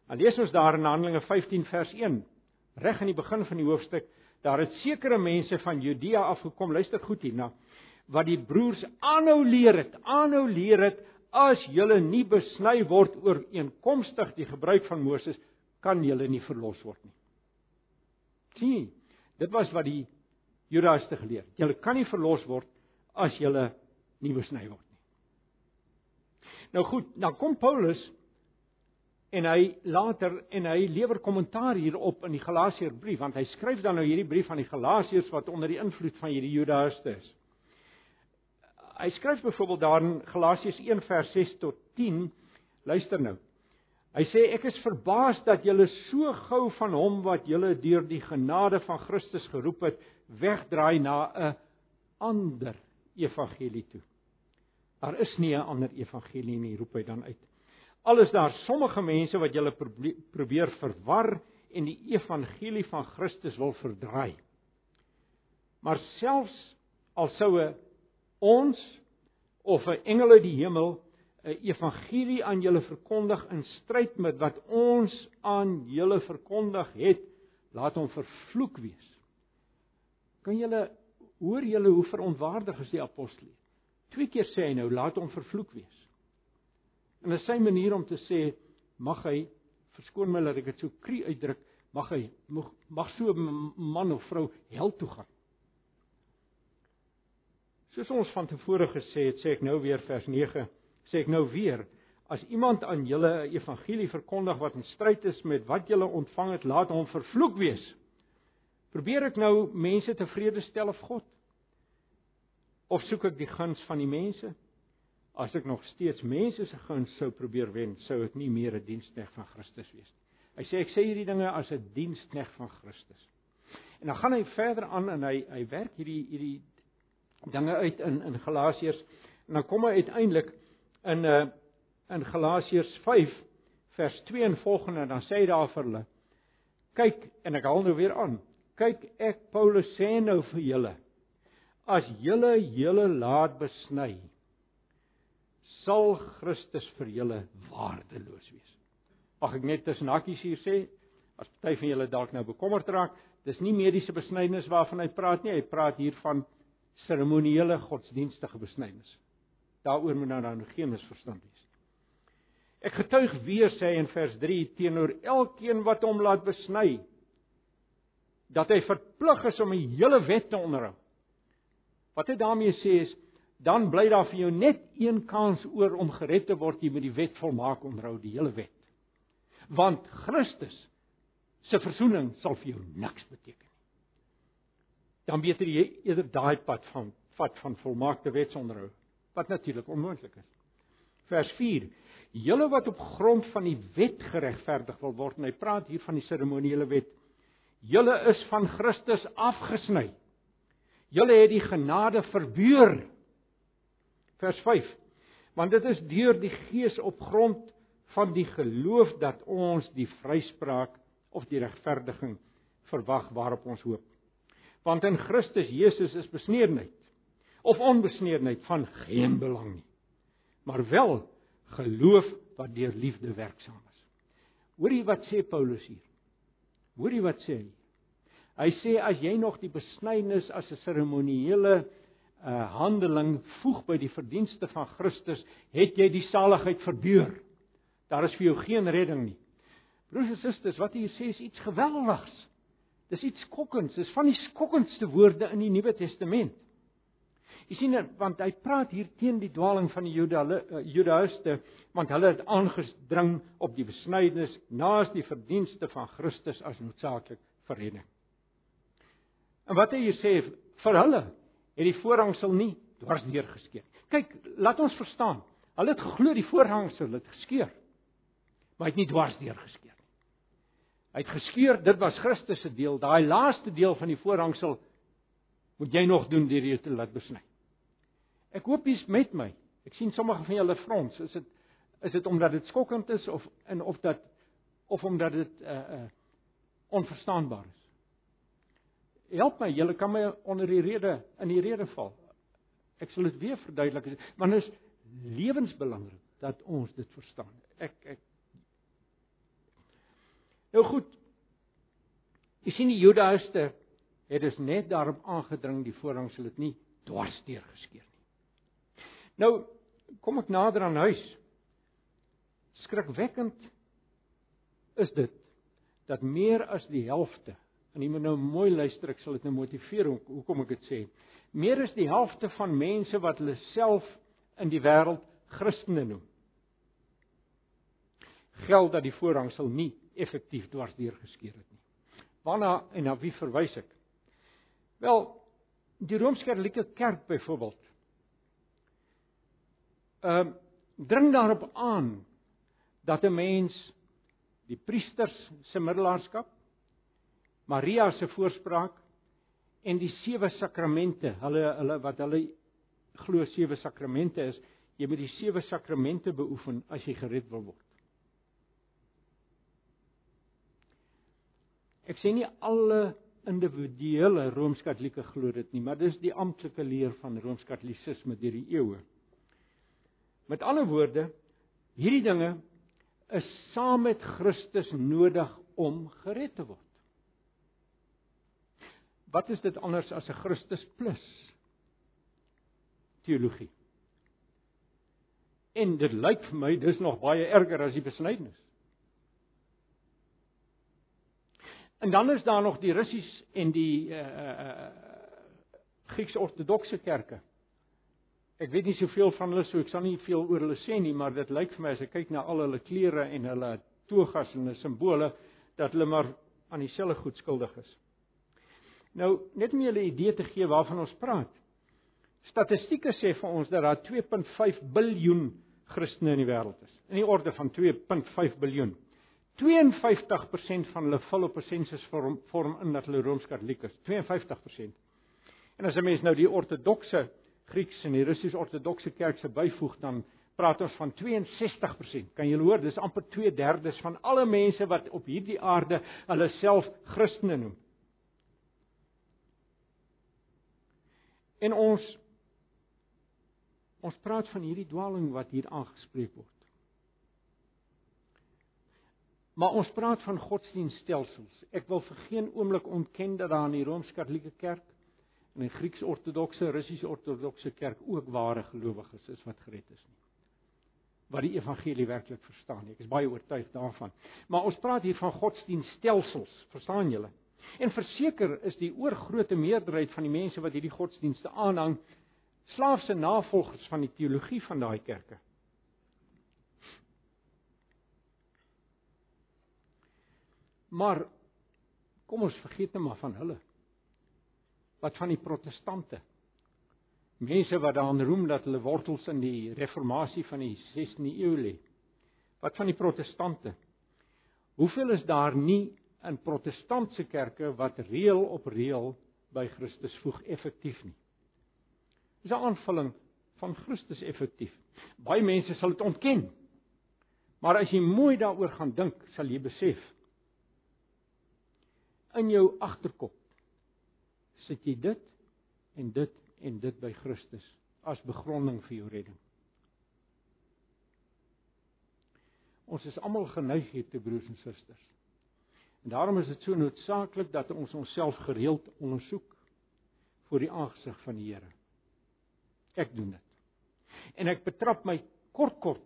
Speaker 1: Dan lees ons daar in Handelinge 15 vers 1, reg aan die begin van die hoofstuk, daar het sekere mense van Judea afgekom, luister goed hierna, wat die broers aanhou leer het, aanhou leer het as julle nie besny word oor eenkomstig die gebruik van Moses, kan julle nie verlos word nie sien dit was wat die Judaïste geleer. Jy kan nie verlos word as jy nie besny word. Nou goed, dan kom Paulus en hy later en hy lewer kommentaar hierop in die Galasiërbrief want hy skryf dan nou hierdie brief aan die Galasiërs wat onder die invloed van hierdie Judaïste is. Hy skryf byvoorbeeld daar in Galasiërs 1 vers 6 tot 10 luister nou Hy sê ek is verbaas dat julle so gou van hom wat julle deur die genade van Christus geroep het, wegdraai na 'n ander evangelie toe. Daar is nie 'n ander evangelie nie, roep hy dan uit. Alles daar sommige mense wat julle probeer verwar en die evangelie van Christus wil verdraai. Maar selfs al soue ons of 'n engele die hemel 'n evangelie aan julle verkondig in stryd met wat ons aan julle verkondig het, laat hom vervloek wees. Kan julle hoor julle hoe verontwaardig is die apostel? Twee keer sê hy nou laat hom vervloek wees. En dit is sy manier om te sê mag hy verskoon my dat ek dit so krie uitdruk, mag hy mag, mag so man of vrou hel toe gaan. Soos ons van tevore gesê het, sê ek nou weer vers 9, sê ek nou weer, as iemand aan julle 'n evangelie verkondig wat in stryd is met wat julle ontvang het, laat hom vervloek wees. Probeer ek nou mense tevrede stel of God? Of soek ek die guns van die mense? As ek nog steeds mense se guns sou probeer wen, sou ek nie meer 'n diensknegt van Christus wees nie. Hy sê ek sê hierdie dinge as 'n diensknegt van Christus. En dan gaan hy verder aan en hy hy werk hierdie hierdie dinge uit in in Galasiërs en dan kom hy uiteindelik in 'n uh, eh, in Galasiërs 5 vers 2 en volgende dan sê hy daar vir hulle kyk en ek haal nou weer aan kyk ek Paulus sê nou vir julle as julle julle laat besny sal Christus vir julle waardeloos wees mag ek net tussen hakkies hier sê as party van julle dalk nou bekommerd raak dis nie mediese besnydenis waarvan hy praat nie hy praat hier van seremoniele godsdienstige besnydenis. Daaroor moet nou nou geen misverstand wees nie. Ek getuig weer sê in vers 3 teenoor elkeen wat hom laat besny dat hy verplig is om die hele wet te onderhou. Wat hy daarmee sê is dan bly daar vir jou net een kans oor om gered te word jy met die wet volmaak onderhou die hele wet. Want Christus se verzoening sal vir jou niks beteken dan beter jy eerder daai pad van vat van volmaakte wetsonderhou wat natuurlik onmoontlik is. Vers 4: Julle wat op grond van die wet geregverdig wil word, en hy praat hier van die seremoniele wet. Julle is van Christus afgesny. Julle het die genade verbeur. Vers 5: Want dit is deur die Gees op grond van die geloof dat ons die vryspraak of die regverdiging verwag waarop ons hoop. Want in Christus Jesus is besneedheid of onbesneedheid van geen belang nie maar wel geloof wat deur liefde werksaam is. Hoorie wat sê Paulus hier? Hoorie wat sê hy hy sê as jy nog die besnydenis as 'n seremoniele uh, handeling voeg by die verdienste van Christus het jy die saligheid verbeur daar is vir jou geen redding nie broers en susters wat hier sê is iets geweldigs Dis iets skokkends, dis van die skokkendste woorde in die Nuwe Testament. Jy sien want hy praat hier teen die dwaling van die eh, Judaïste want hulle het aangedring op die besnydenis naas die verdienste van Christus as noodsaaklik vir redding. En wat hy hier sê vir hulle het die voorhangsel nie dwarsdeur geskeur. Kyk, laat ons verstaan. Hulle het geglo die voorhangsel het geskeur. Maar hy het nie dwarsdeur geskeur. Hy het geskeur, dit was Christus se deel. Daai laaste deel van die voorhangsel moet jy nog doen deur jou te laat besny. Ek hoop jy's met my. Ek sien sommige van julle frons. Is dit is dit omdat dit skokkend is of in of dat of omdat dit uh uh onverstaanbaar is? Help my, julle kan my onder die rede in die rede val. Ek sal dit weer verduidelik, want dit is lewensbelangrik dat ons dit verstaan. Ek ek Nou goed. Jy sien die Judaïste het dus net daarop aangedring die voorrang sal dit nie dwarsteer geskeur nie. Nou kom ek nader aan huis. Skrikwekkend is dit dat meer as die helfte en jy moet nou mooi luister ek sal dit nou motiveer hoekom ek dit sê. Meer as die helfte van mense wat hulle self in die wêreld Christene noem. Geld dat die voorrang sal nie effektief dwarsdeur geskeur het nie. Waarna en na wie verwys ek? Wel, die Rooms-Katolieke Kerk byvoorbeeld. Ehm uh, dring daarop aan dat 'n mens die priesters se middelaarskap, Maria se voorspraak en die sewe sakramente, hulle hulle wat hulle glo sewe sakramente is, jy moet die sewe sakramente beoefen as jy gered wil word. Ek sê nie alle individuele Rooms-Katolieke glo dit nie, maar dis die amptelike leer van Rooms-Katolisisme deur die eeue. Met ander woorde, hierdie dinge is saam met Christus nodig om gered te word. Wat is dit anders as 'n Christus plus teologie? En dit lyk vir my dis nog baie erger as die besnydenis. En dan is daar nog die Russies en die uh uh Grieks-ortodokse kerke. Ek weet nie soveel van hulle so ek sal nie veel oor hulle sê nie, maar dit lyk vir my as ek kyk na al hulle klere en hulle togas en hulle simbole dat hulle maar aan dieselfde goed skuldig is. Nou, net om julle 'n idee te gee waarvan ons praat. Statistieke sê vir ons dat daar 2.5 biljoen Christene in die wêreld is. In die orde van 2.5 biljoen. 52% van hulle vul op 'n sensus vorm, in dat hulle Rooms-Katoliek is. 52%. En as 'n mens nou die ortodokse Grieks en die Russies-ortodokse kerk se byvoeg dan praat ons van 62%. Kan julle hoor, dis amper 2/3 van alle mense wat op hierdie aarde hulle self Christene noem. En ons ons praat van hierdie dwaaling wat hier aangespreek word. Maar ons praat van godsdienststelsels. Ek wil vir geen oomblik ontken dat daar in die Rooms-Katolieke Kerk en in Grieks-Ortodokse, Russies-Ortodokse Kerk ook ware gelowiges is wat gered is nie. Wat die evangelie werklik verstaan nie. Ek is baie oortuig daarvan. Maar ons praat hier van godsdienststelsels, verstaan julle? En verseker is die oorgrootste meerderheid van die mense wat hierdie godsdienste aanhang, slaafse navolgers van die teologie van daai kerke. Maar kom ons vergeet net maar van hulle. Wat van die protestante? Mense wat daaraan roem dat hulle wortels in die reformatie van die 16de eeu lê. Wat van die protestante? Hoeveel is daar nie in protestantse kerke wat reël op reël by Christus voeg effektief nie? Dis 'n aanvulling van Christus effektief. Baie mense sal dit ontken. Maar as jy mooi daaroor gaan dink, sal jy besef in jou agterkop sit jy dit en dit en dit by Christus as begronding vir jou redding. Ons is almal geneig hier te broers en susters. En daarom is dit so noodsaaklik dat ons onsself gereeld ondersoek voor die aangesig van die Here. Ek doen dit. En ek betrap my kort kort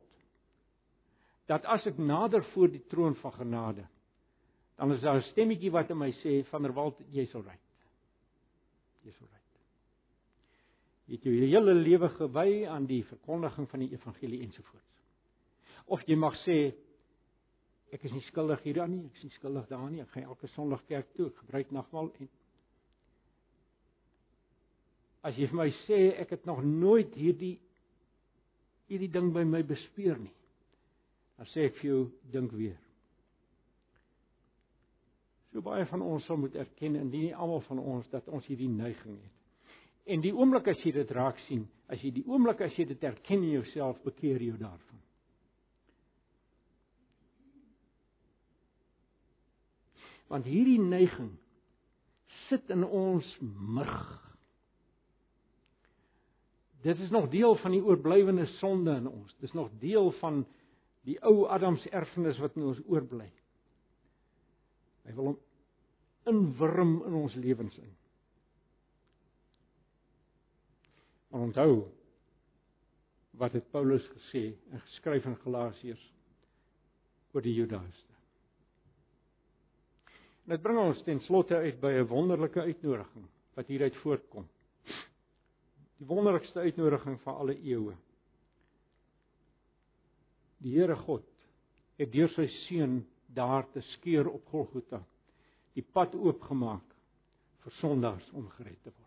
Speaker 1: dat as ek nader voor die troon van genade dan is daar 'n stemmetjie wat in my sê van der Walt jy's al right. Jy's al right. Jy het jou hele lewe gewy aan die verkondiging van die evangelie ensovoorts. Of jy mag sê ek is nie skuldig hieraan nie, ek is nie skuldig daaraan nie. Ek gaan elke Sondag kerk toe, ek gebruik nagmaal en As jy vir my sê ek het nog nooit hierdie hierdie ding by my bespeur nie, dan sê ek vir jou dink weer. So baie van ons sal moet erken en nie almal van ons dat ons hierdie neiging het. En die oomblik as jy dit raak sien, as jy die oomblik as jy dit erken in jouself, bekeer jou daarvan. Want hierdie neiging sit in ons murg. Dit is nog deel van die oorblywende sonde in ons. Dis nog deel van die ou Adams erfenis wat in ons oorbly. Hy wil hom inwurm in ons lewens in. Maar onthou wat het Paulus gesê en geskryf in Galasiërs oor die Judaïste. Dit bring ons ten slotte uit by 'n wonderlike uitnodiging wat hieruit voortkom. Die wonderlikste uitnodiging van alle eeue. Die Here God het deur sy seun daar te skeur op Golgotha die pad oopgemaak vir sondaars om gered te word.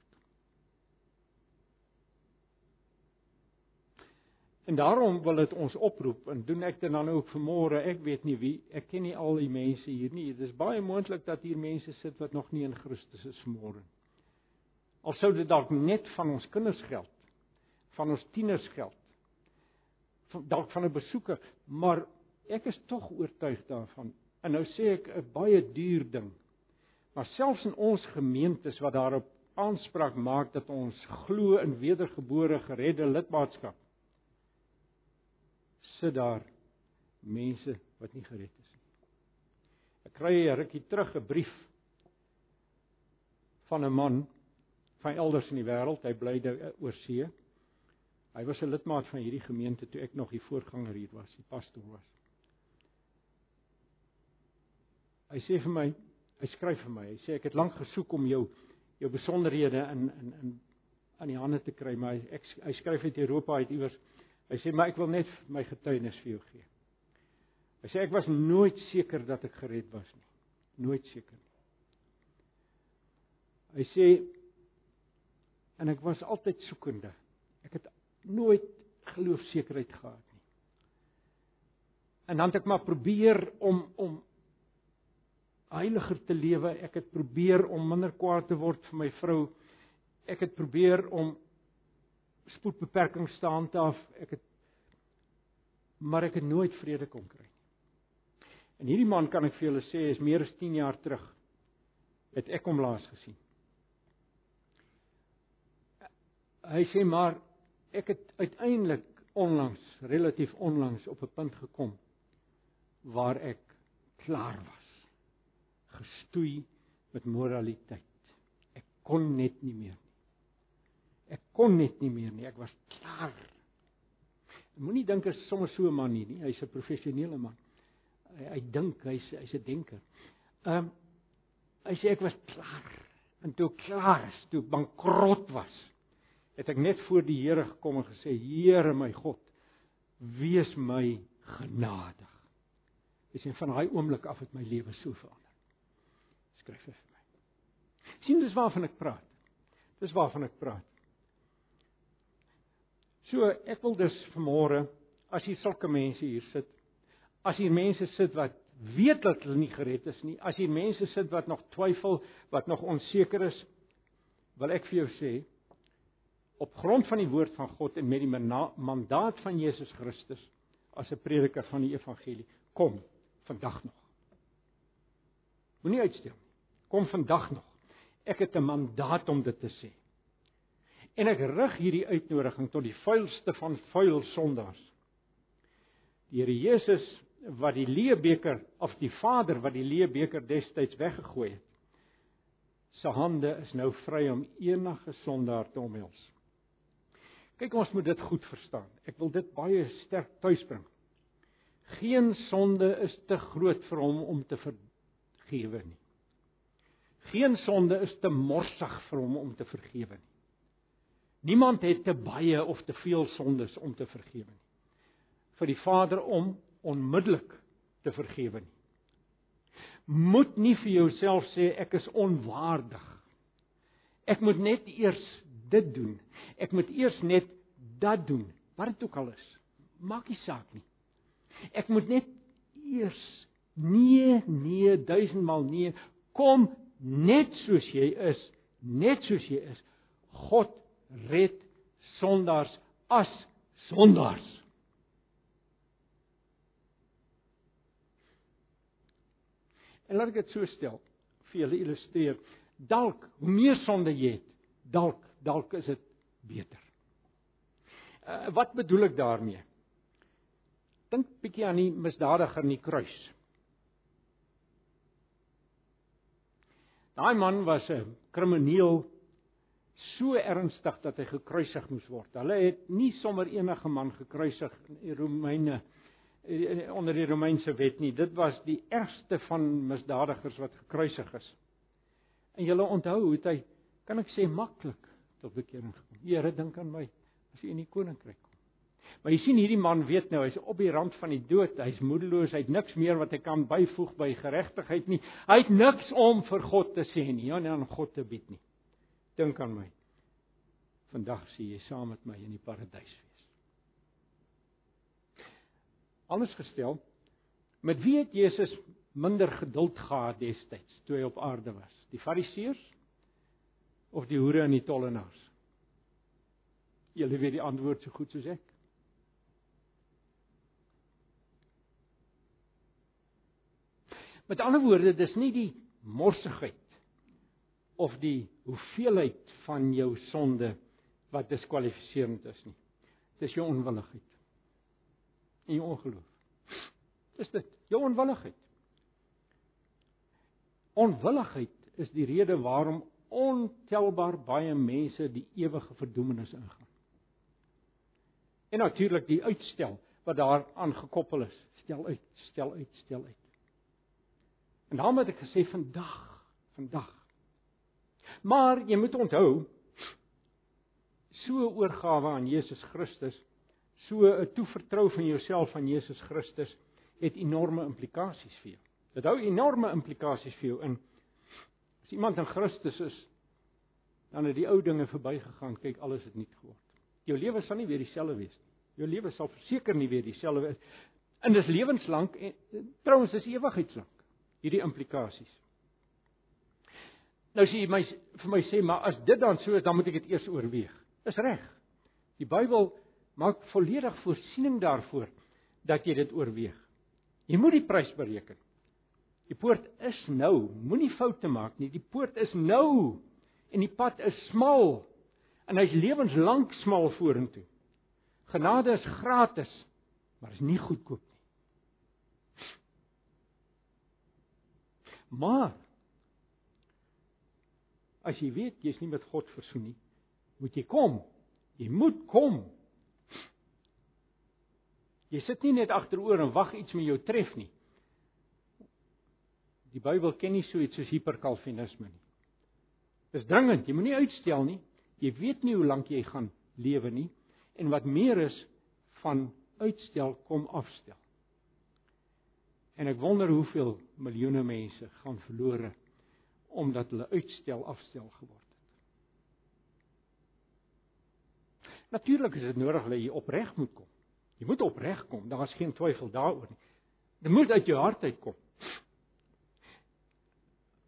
Speaker 1: En daarom wil dit ons oproep en doen ek dit dan ook vanmôre. Ek weet nie wie, ek ken nie al die mense hier nie. Dit is baie moontlik dat hier mense sit wat nog nie in Christus is vanmôre. Al sou dit dalk net van ons kinders geld, van ons tieners geld. Dalk van 'n besoeker, maar ek is tog oortuig daarvan. En nou sê ek 'n baie duur ding. Maar selfs in ons gemeentes wat daarop aanspraak maak dat ons glo in wedergebore geredde lidmaatskap sit daar mense wat nie gered is nie. Ek kry 'n rukkie terug 'n brief van 'n man van elders in die wêreld, hy bly daar oor see. Hy was 'n lidmaat van hierdie gemeente toe ek nog die voorganger hier was, die pastoor was. Hy sê vir my, hy skryf vir my, hy sê ek het lank gesoek om jou jou besonderhede in in in aan die hande te kry, maar hy ek, hy skryf uit Europa uit iewers. Hy sê maar ek wil net my getuienis vir jou gee. Hy sê ek was nooit seker dat ek gered was nie. Nooit seker nie. Hy sê en ek was altyd soekende. Ek het nooit geloofsekerheid gehad nie. En dan het ek maar probeer om om heiliger te lewe. Ek het probeer om minder kwaad te word vir my vrou. Ek het probeer om spoedbeperking staan te af. Ek het maar ek het nooit vrede kon kry. En hierdie man kan ek vir julle sê is meer as 10 jaar terug het ek hom laas gesien. Hy sê maar ek het uiteindelik onlangs, relatief onlangs op 'n punt gekom waar ek klaar was gestoei met moraliteit. Ek kon net nie meer nie. Kon net nie meer nie. Ek was klaar. Moenie dink as sommer so 'n man nie, nie. Hy's 'n professionele man. Hy, hy dink hy's hy's 'n denker. Ehm um, hy sê ek was klaar. En toe klaar is, toe bankrot was, het ek net voor die Here gekom en gesê: "Here my God, wees my genadig." Dis en van daai oomblik af het my lewe so verander skryf vir my. sien dis waarvan ek praat. Dis waarvan ek praat. So ek wil dus vanmôre as hier sulke mense hier sit, as hier mense sit wat weet dat hulle nie gered is nie, as hier mense sit wat nog twyfel, wat nog onseker is, wil ek vir jou sê op grond van die woord van God en met die mandaat van Jesus Christus as 'n prediker van die evangelie, kom vandag nog. Moenie uitstel kom vandag nog. Ek het 'n mandaat om dit te sê. En ek rig hierdie uitnodiging tot die vuilste van vuil sondaars. Die Here Jesus wat die leebeker of die Vader wat die leebeker destyds weggegooi het. Sy hande is nou vry om enige sondaar te omhels. Kyk ons moet dit goed verstaan. Ek wil dit baie sterk tuisbring. Geen sonde is te groot vir hom om te vergewe nie. Geen sonde is te morsig vir hom om te vergewe nie. Niemand het te baie of te veel sondes om te vergewe nie. Vir die Vader om onmiddellik te vergewe nie. Moet nie vir jouself sê ek is onwaardig. Ek moet net eers dit doen. Ek moet eers net dat doen. Wat dit ook al is. Maak nie saak nie. Ek moet net eers nee, nee, duisendmal nee. Kom net soos jy is, net soos jy is. God red sondaars as sondaars. En laat ek dit so stel vir julle illustreer. Dalk hoe meer sonde jy het, dalk dalk is dit beter. Uh, wat bedoel ek daarmee? Dink bietjie aan die misdadiger in die kruis. Daai man was 'n krimineel so ernstig dat hy gekruisig moes word. Hulle het nie sommer enige man gekruisig in die Romeine eh, onder die Romeinse wet nie. Dit was die ergste van misdadigers wat gekruisig is. En julle onthou hoe hy kan ek sê maklik tot bekering gekom. Here, dink aan my as jy in die koninkryk kom. Maar jy sien hierdie man weet nou hy's op die rand van die dood. Hy's moedeloos. Hy't niks meer wat hy kan byvoeg by geregtigheid nie. Hy het niks om vir God te sê nie, ja, nie aan God te bied nie. Dink aan my. Vandag sien jy saam met my in die paradys wees. Anders gestel, met wie het Jesus minder geduld gehad destyds toe hy op aarde was? Die Fariseërs of die hoere en die tollenaars? Julle weet die antwoord so goed soos ek. Met ander woorde, dis nie die morsigheid of die hoeveelheid van jou sonde wat diskwalifiserend is nie. Dis jou onwilligheid. En jou ongeloof. Dis dit, jou onwilligheid. Onwilligheid is die rede waarom ontelbaar baie mense die ewige verdoemenis ingaan. En natuurlik die uitstel wat daaraan gekoppel is. Stel uit, stel uit, stel uit. En daarom het ek gesê vandag, vandag. Maar jy moet onthou so oorgawe aan Jesus Christus, so 'n toevertrou van jouself aan Jesus Christus het enorme implikasies vir jou. Dit hou enorme implikasies vir jou in. As iemand in Christus is, dan het die ou dinge verbygegaan, kyk alles het nuut geword. Jou lewe sal nie weer dieselfde wees nie. Jou lewe sal verseker nie weer dieselfde wees. En dis lewenslank en trouens is ewigheidslank hierdie implikasies. Nou sê jy my vir my sê maar as dit dan so is, dan moet ek dit eers oorweeg. Is reg. Die Bybel maak volledig voorsiening daarvoor dat jy dit oorweeg. Jy moet die prys bereken. Die poort is nou, moenie foute maak nie. Die poort is nou en die pad is smal en hy's lewenslank smal vorentoe. Genade is gratis, maar is nie goedkoop nie. Maar as jy weet jy's nie met God versoen nie, moet jy kom. Jy moet kom. Jy sit nie net agteroor en wag iets met jou tref nie. Die Bybel ken nie so iets soos hiperkalvinisme nie. Dis dringend, jy moenie uitstel nie. Jy weet nie hoe lank jy gaan lewe nie en wat meer is van uitstel kom afstel. En ek wonder hoeveel miljoene mense gaan verlore omdat hulle uitstel afstel geword het. Natuurlik is dit nodig dat jy opreg moet kom. Jy moet opreg kom, daar is geen twyfel daaroor nie. Dit moet uit jou hart uitkom.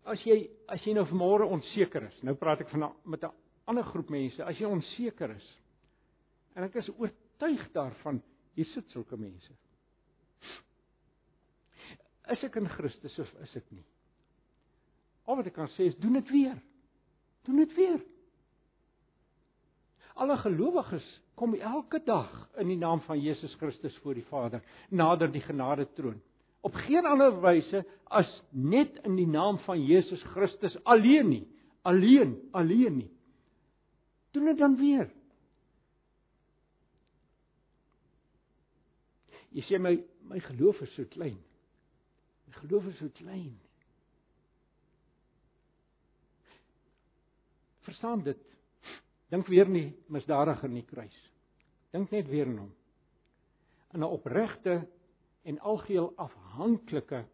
Speaker 1: As jy as jy nou vanmôre onseker is, nou praat ek van met 'n ander groep mense, as jy onseker is en ek is oortuig daarvan, hier sit sulke mense. Is ek in Christus of is ek nie? Al wat ek kan sê is doen dit weer. Doen dit weer. Alle gelowiges kom elke dag in die naam van Jesus Christus voor die Vader, nader die genade troon. Op geen ander wyse as net in die naam van Jesus Christus alleen nie. Alleen, alleen nie. Doen dit dan weer. Jy sê my my geloof is so klein geloof is so klein. Verstaan dit. Dink weer nie misdadiger in die kruis. Dink net weer aan hom. In 'n opregte en algeheel afhanklike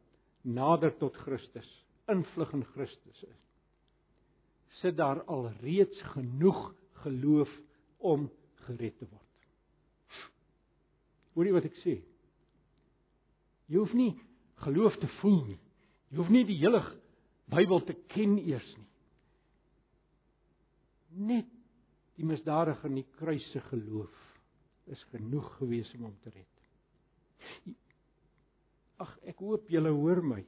Speaker 1: nader tot Christus, invlug in Christus is. Sit daar al reeds genoeg geloof om gered te word. Hoorie wat ek sê? Jy hoef nie geloof te voel nie. Jy hoef nie die hele Bybel te ken eers nie. Net die misdadige in die kruis se geloof is genoeg gewees om hom te red. Ag, ek hoop julle hoor my.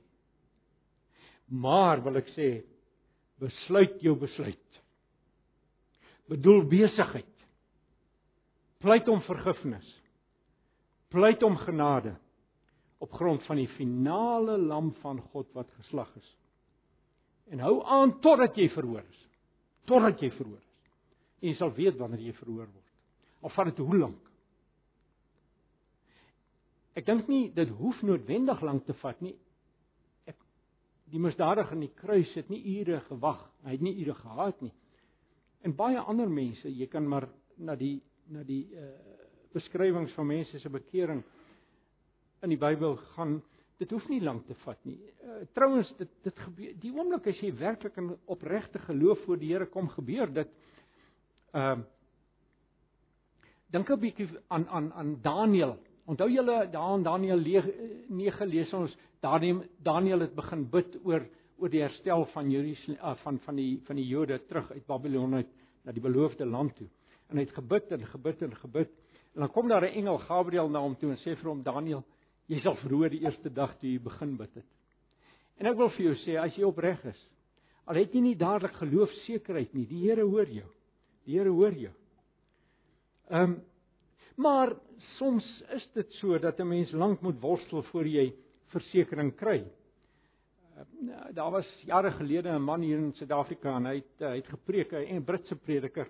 Speaker 1: Maar wil ek sê, besluit jou besluit. Bedoel besigheid. Pleit om vergifnis. Pleit om genade op grond van die finale lam van God wat geslag is. En hou aan totdat jy verhoor is. Totdat jy verhoor is. En jy sal weet wanneer jy verhoor word. Al vat dit hoe lank. Ek dink nie dit hoef noodwendig lank te vat nie. Ek die misdadige in die kruis het nie ure gewag. Hy het nie ure gehad nie. En baie ander mense, jy kan maar na die na die uh beskrywings van mense se bekering in die Bybel gaan dit hoef nie lank te vat nie. Uh, Trouwens dit dit gebeur die oomblik as jy werklik in opregte geloof voor die Here kom gebeur dit ehm uh, dink 'n bietjie aan aan aan Daniël. Onthou julle daar in Daniël 9 lees ons Daniël Daniël het begin bid oor oor die herstel van Jerusalem uh, van van die van die Jode terug uit Babylon uit na die beloofde land toe. En hy het gebid en gebid en gebid. En dan kom daar 'n engel Gabriël na hom toe en sê vir hom Daniël Jy sal verhoor die eerste dag toe jy begin bid het. En ek wil vir jou sê as jy opreg is, Al het jy nie dadelik geloofsekerheid nie, die Here hoor jou. Die Here hoor jou. Ehm um, maar soms is dit so dat 'n mens lank moet worstel voor jy versekering kry. Uh, daar was jare gelede 'n man hier in Suid-Afrika en hy het hy het gepreek, 'n Britse prediker,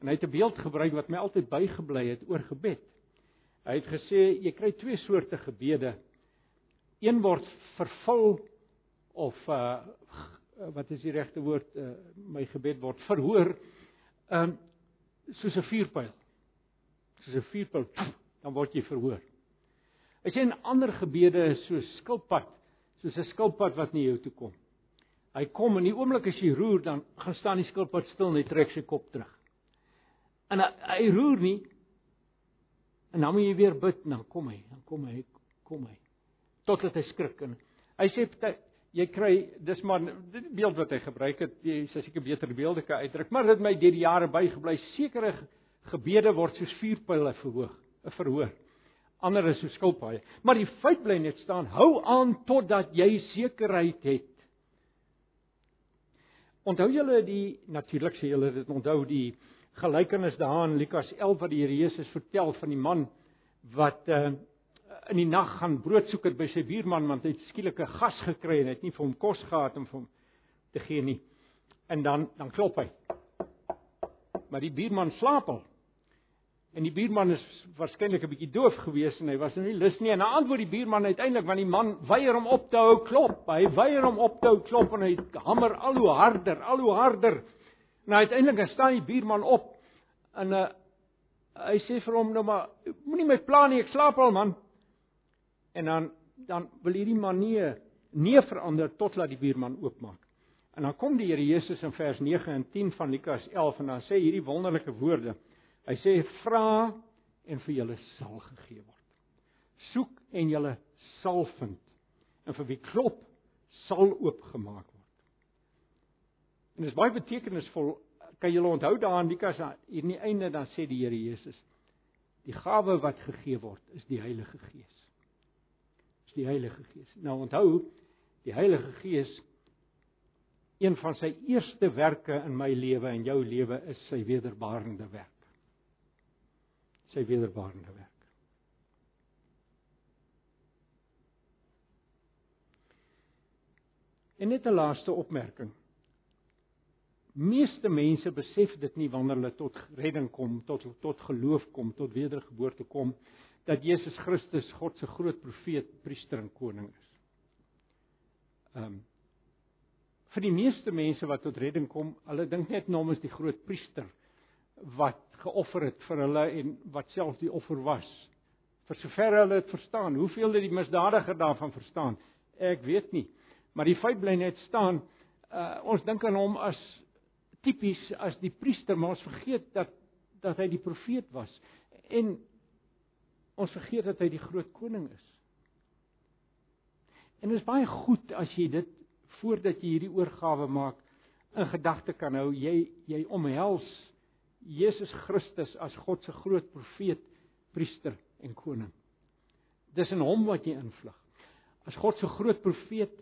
Speaker 1: en hy het 'n beeld gebruik wat my altyd bygebly het oor gebed. Hy het gesê jy kry twee soorte gebede. Een word vervul of uh wat is die regte woord uh, my gebed word verhoor um soos 'n vuurpyl. Soos 'n vuurpyl dan word jy verhoor. As jy 'n ander gebede is so skilpad soos 'n skilpad wat na jou toe kom. Hy kom en die oomblik as jy roer dan gaan staan die skilpad stil en hy trek sy kop terug. En hy, hy roer nie en dan moet jy weer bid en dan kom hy dan kom hy kom hy. Totdat hy skrik en hy sê jy kry dis maar die beeld wat hy gebruik het jy sê seker beter beelde kan uitdruk maar dit my deur die jare bygebly. Sekere gebede word soos vuurpyle verhoog verhoor. Ander is so skilpaaie. Maar die feit bly net staan hou aan totdat jy sekerheid het. Onthou julle die natuurlik sê julle dit onthou die gelykenis daar in Lukas 11 wat die Here Jesus vertel van die man wat uh, in die nag gaan brood soek by sy buurman want hy het skielik 'n gas gekry en hy het nie vir hom kos gehad om vir hom te gee nie. En dan dan klop hy. Maar die buurman slaap al. En die buurman is waarskynlik 'n bietjie doof gewees en hy was nie lus nie en hy antwoord die buurman uiteindelik want die man weier om op te hou klop. Hy weier om op te hou klop en hy hamer al hoe harder, al hoe harder. En uiteindelik staan die buurman op en uh, hy sê vir hom nou maar moenie my pla nie, ek slaap al man. En dan dan wil hierdie man nie nee verander tot laat die buurman oopmaak. En dan kom die Here Jesus in vers 9 en 10 van Lukas 11 en dan sê hierdie wonderlike woorde. Hy sê vra en vir julle sal gegee word. Soek en julle sal vind. En vir wie klop sal oopgemaak word. En dit is baie betekenisvol. Kan julle onthou daarin Lukas hier in die einde dan sê die Here Jesus die gawe wat gegee word is die Heilige Gees die Heilige Gees. Nou onthou, die Heilige Gees een van sy eerste werke in my lewe en jou lewe is sy wederbarende werk. Sy wederbarende werk. En net 'n laaste opmerking. Meeste mense besef dit nie wanneer hulle tot redding kom, tot tot geloof kom, tot wedergeboorte kom dat Jesus Christus God se groot profeet, priester en koning is. Ehm um, vir die meeste mense wat tot redding kom, hulle dink net nou is die groot priester wat geoffer het vir hulle en wat self die offer was. Vir sover hulle dit verstaan, hoeveel het die misdadiger daarvan verstaan? Ek weet nie. Maar die feit bly net staan, uh, ons dink aan hom as tipies as die priester, maar ons vergeet dat dat hy die profeet was. En ons vergeet dat hy die groot koning is. En dit is baie goed as jy dit voordat jy hierdie oorgawe maak in gedagte kan hou. Jy jy omhels Jesus Christus as God se groot profeet, priester en koning. Dis in hom wat jy invlug. As God se groot profeet,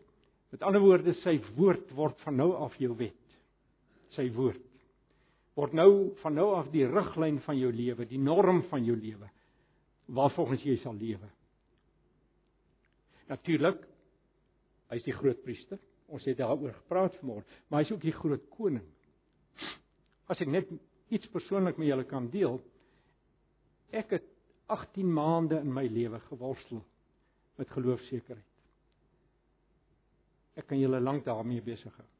Speaker 1: met ander woorde sy woord word van nou af jou wet. Sy woord word nou van nou af die riglyn van jou lewe, die norm van jou lewe waarvolgens jy sal lewe. Natuurlik hy's die groot priester. Ons het daaroor gepraat vanmôre, maar hy's ook die groot koning. As ek net iets persoonlik met julle kan deel, ek het 18 maande in my lewe geworstel met geloofsekerheid. Ek kan julle lank daarmee besig hou.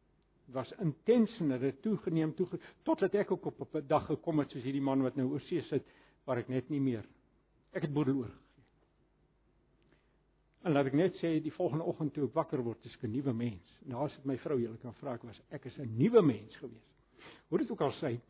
Speaker 1: Was intens en dit het toegeneem toe totdat ek ook op 'n dag gekom het soos hierdie man wat nou oor see sit waar ek net nie meer Ek het boedel oorgegee. En laat ek net sê die volgende oggend toe ek wakker word, is ek 'n nuwe mens. En daar sit my vrou, jy kan vra ek was ek is 'n nuwe mens gewees. Hoe dit ook al sê,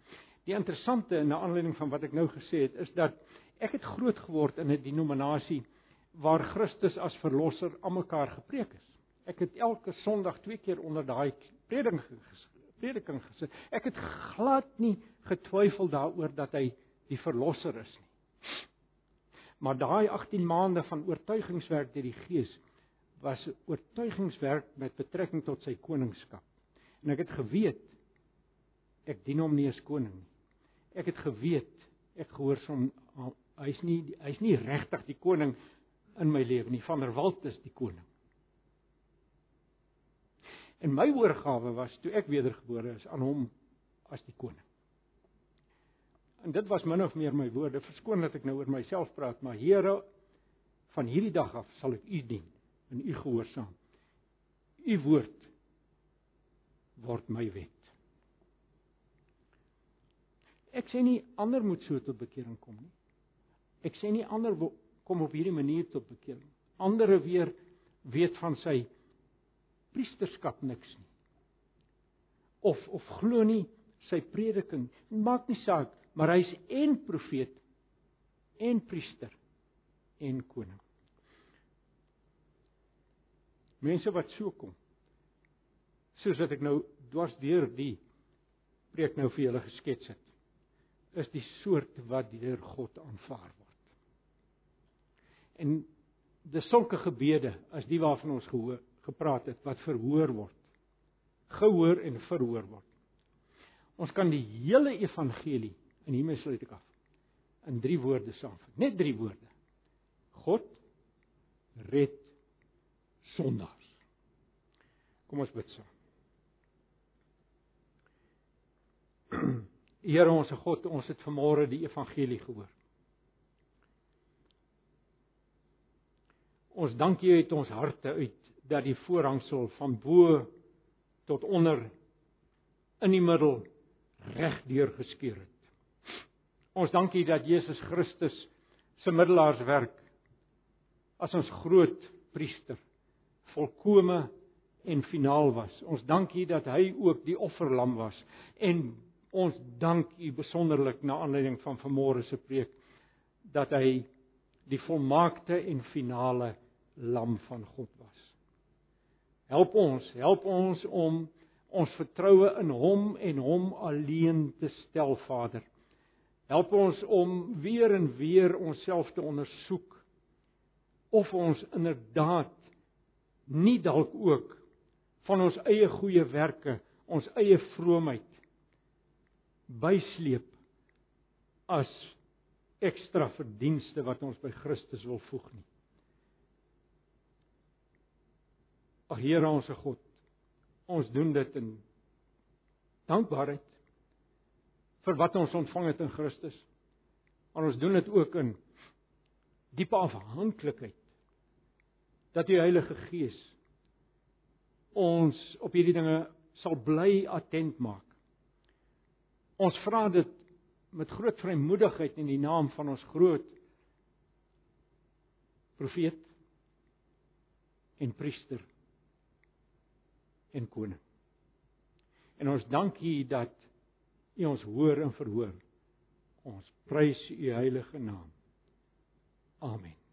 Speaker 1: die interessante na aanleiding van wat ek nou gesê het, is dat ek het groot geword in 'n denominasie waar Christus as verlosser almekaar gepreek is. Ek het elke Sondag twee keer onder daai prediking prediking gesit. Ek het glad nie getwyfel daaroor dat hy die verlosser is nie. Maar daai 18 maande van oortuigingswerk deur die Gees was oortuigingswerk met betrekking tot sy koningskap. En ek het geweet ek dien hom nie as koning nie. Ek het geweet ek gehoorsaam hy's nie hy's nie regtig die koning in my lewe nie. Van der Walt is die koning. En my oorgawe was toe ek wedergebore is aan hom as die koning. En dit was min of meer my woorde. Verskoon dat ek nou oor myself praat, maar Here, van hierdie dag af sal ek U dien en U gehoorsaam. U woord word my wet. Ek sê nie ander moet so tot bekering kom nie. Ek sê nie ander kom op hierdie manier tot bekering. Andere weer weet van sy priesterskap niks nie. Of of glo nie sy prediking. Maak nie saak, maar hy's en profeet en priester en koning. Mense wat so kom. Soos wat ek nou dwars deur die preek nou vir julle geskets het, is die soort wat deur God aanvaar word. En dis sulke gebede as die waarvan ons gehoor gepraat het wat verhoor word. Gehoor en verhoor word. Ons kan die hele evangelie en hiermee sluit ek af in drie woorde saamvat. Net drie woorde. God red sondaars. Kom ons bid saam. Here ons God, ons het vanmôre die evangelie gehoor. Ons dank U uit ons harte uit dat die voorhangsel van bo tot onder in die middel reg deur geskeur het. Ons dank U dat Jesus Christus se middelaarswerk as ons groot priester volkome en finaal was. Ons dank U dat hy ook die offerlam was en ons dank U besonderlik na aanleiding van vanmôre se preek dat hy die volmaakte en finale lam van God was. Help ons, help ons om ons vertroue in hom en hom alleen te stel, Vader. Help ons om weer en weer onsself te ondersoek of ons inderdaad nie dalk ook van ons eie goeie werke, ons eie vroomheid bysleep as ekstra verdienste wat ons by Christus wil voeg nie. Ag Here ons God, ons doen dit in dankbaarheid vir wat ons ontvang het in Christus. Maar ons doen dit ook in diepe afhanklikheid dat die Heilige Gees ons op hierdie dinge sal bly attent maak. Ons vra dit met groot vrymoedigheid in die naam van ons groot profeet en priester en koning. En ons dank U dat U ons hoor en verhoor. Ons prys U heilige naam. Amen.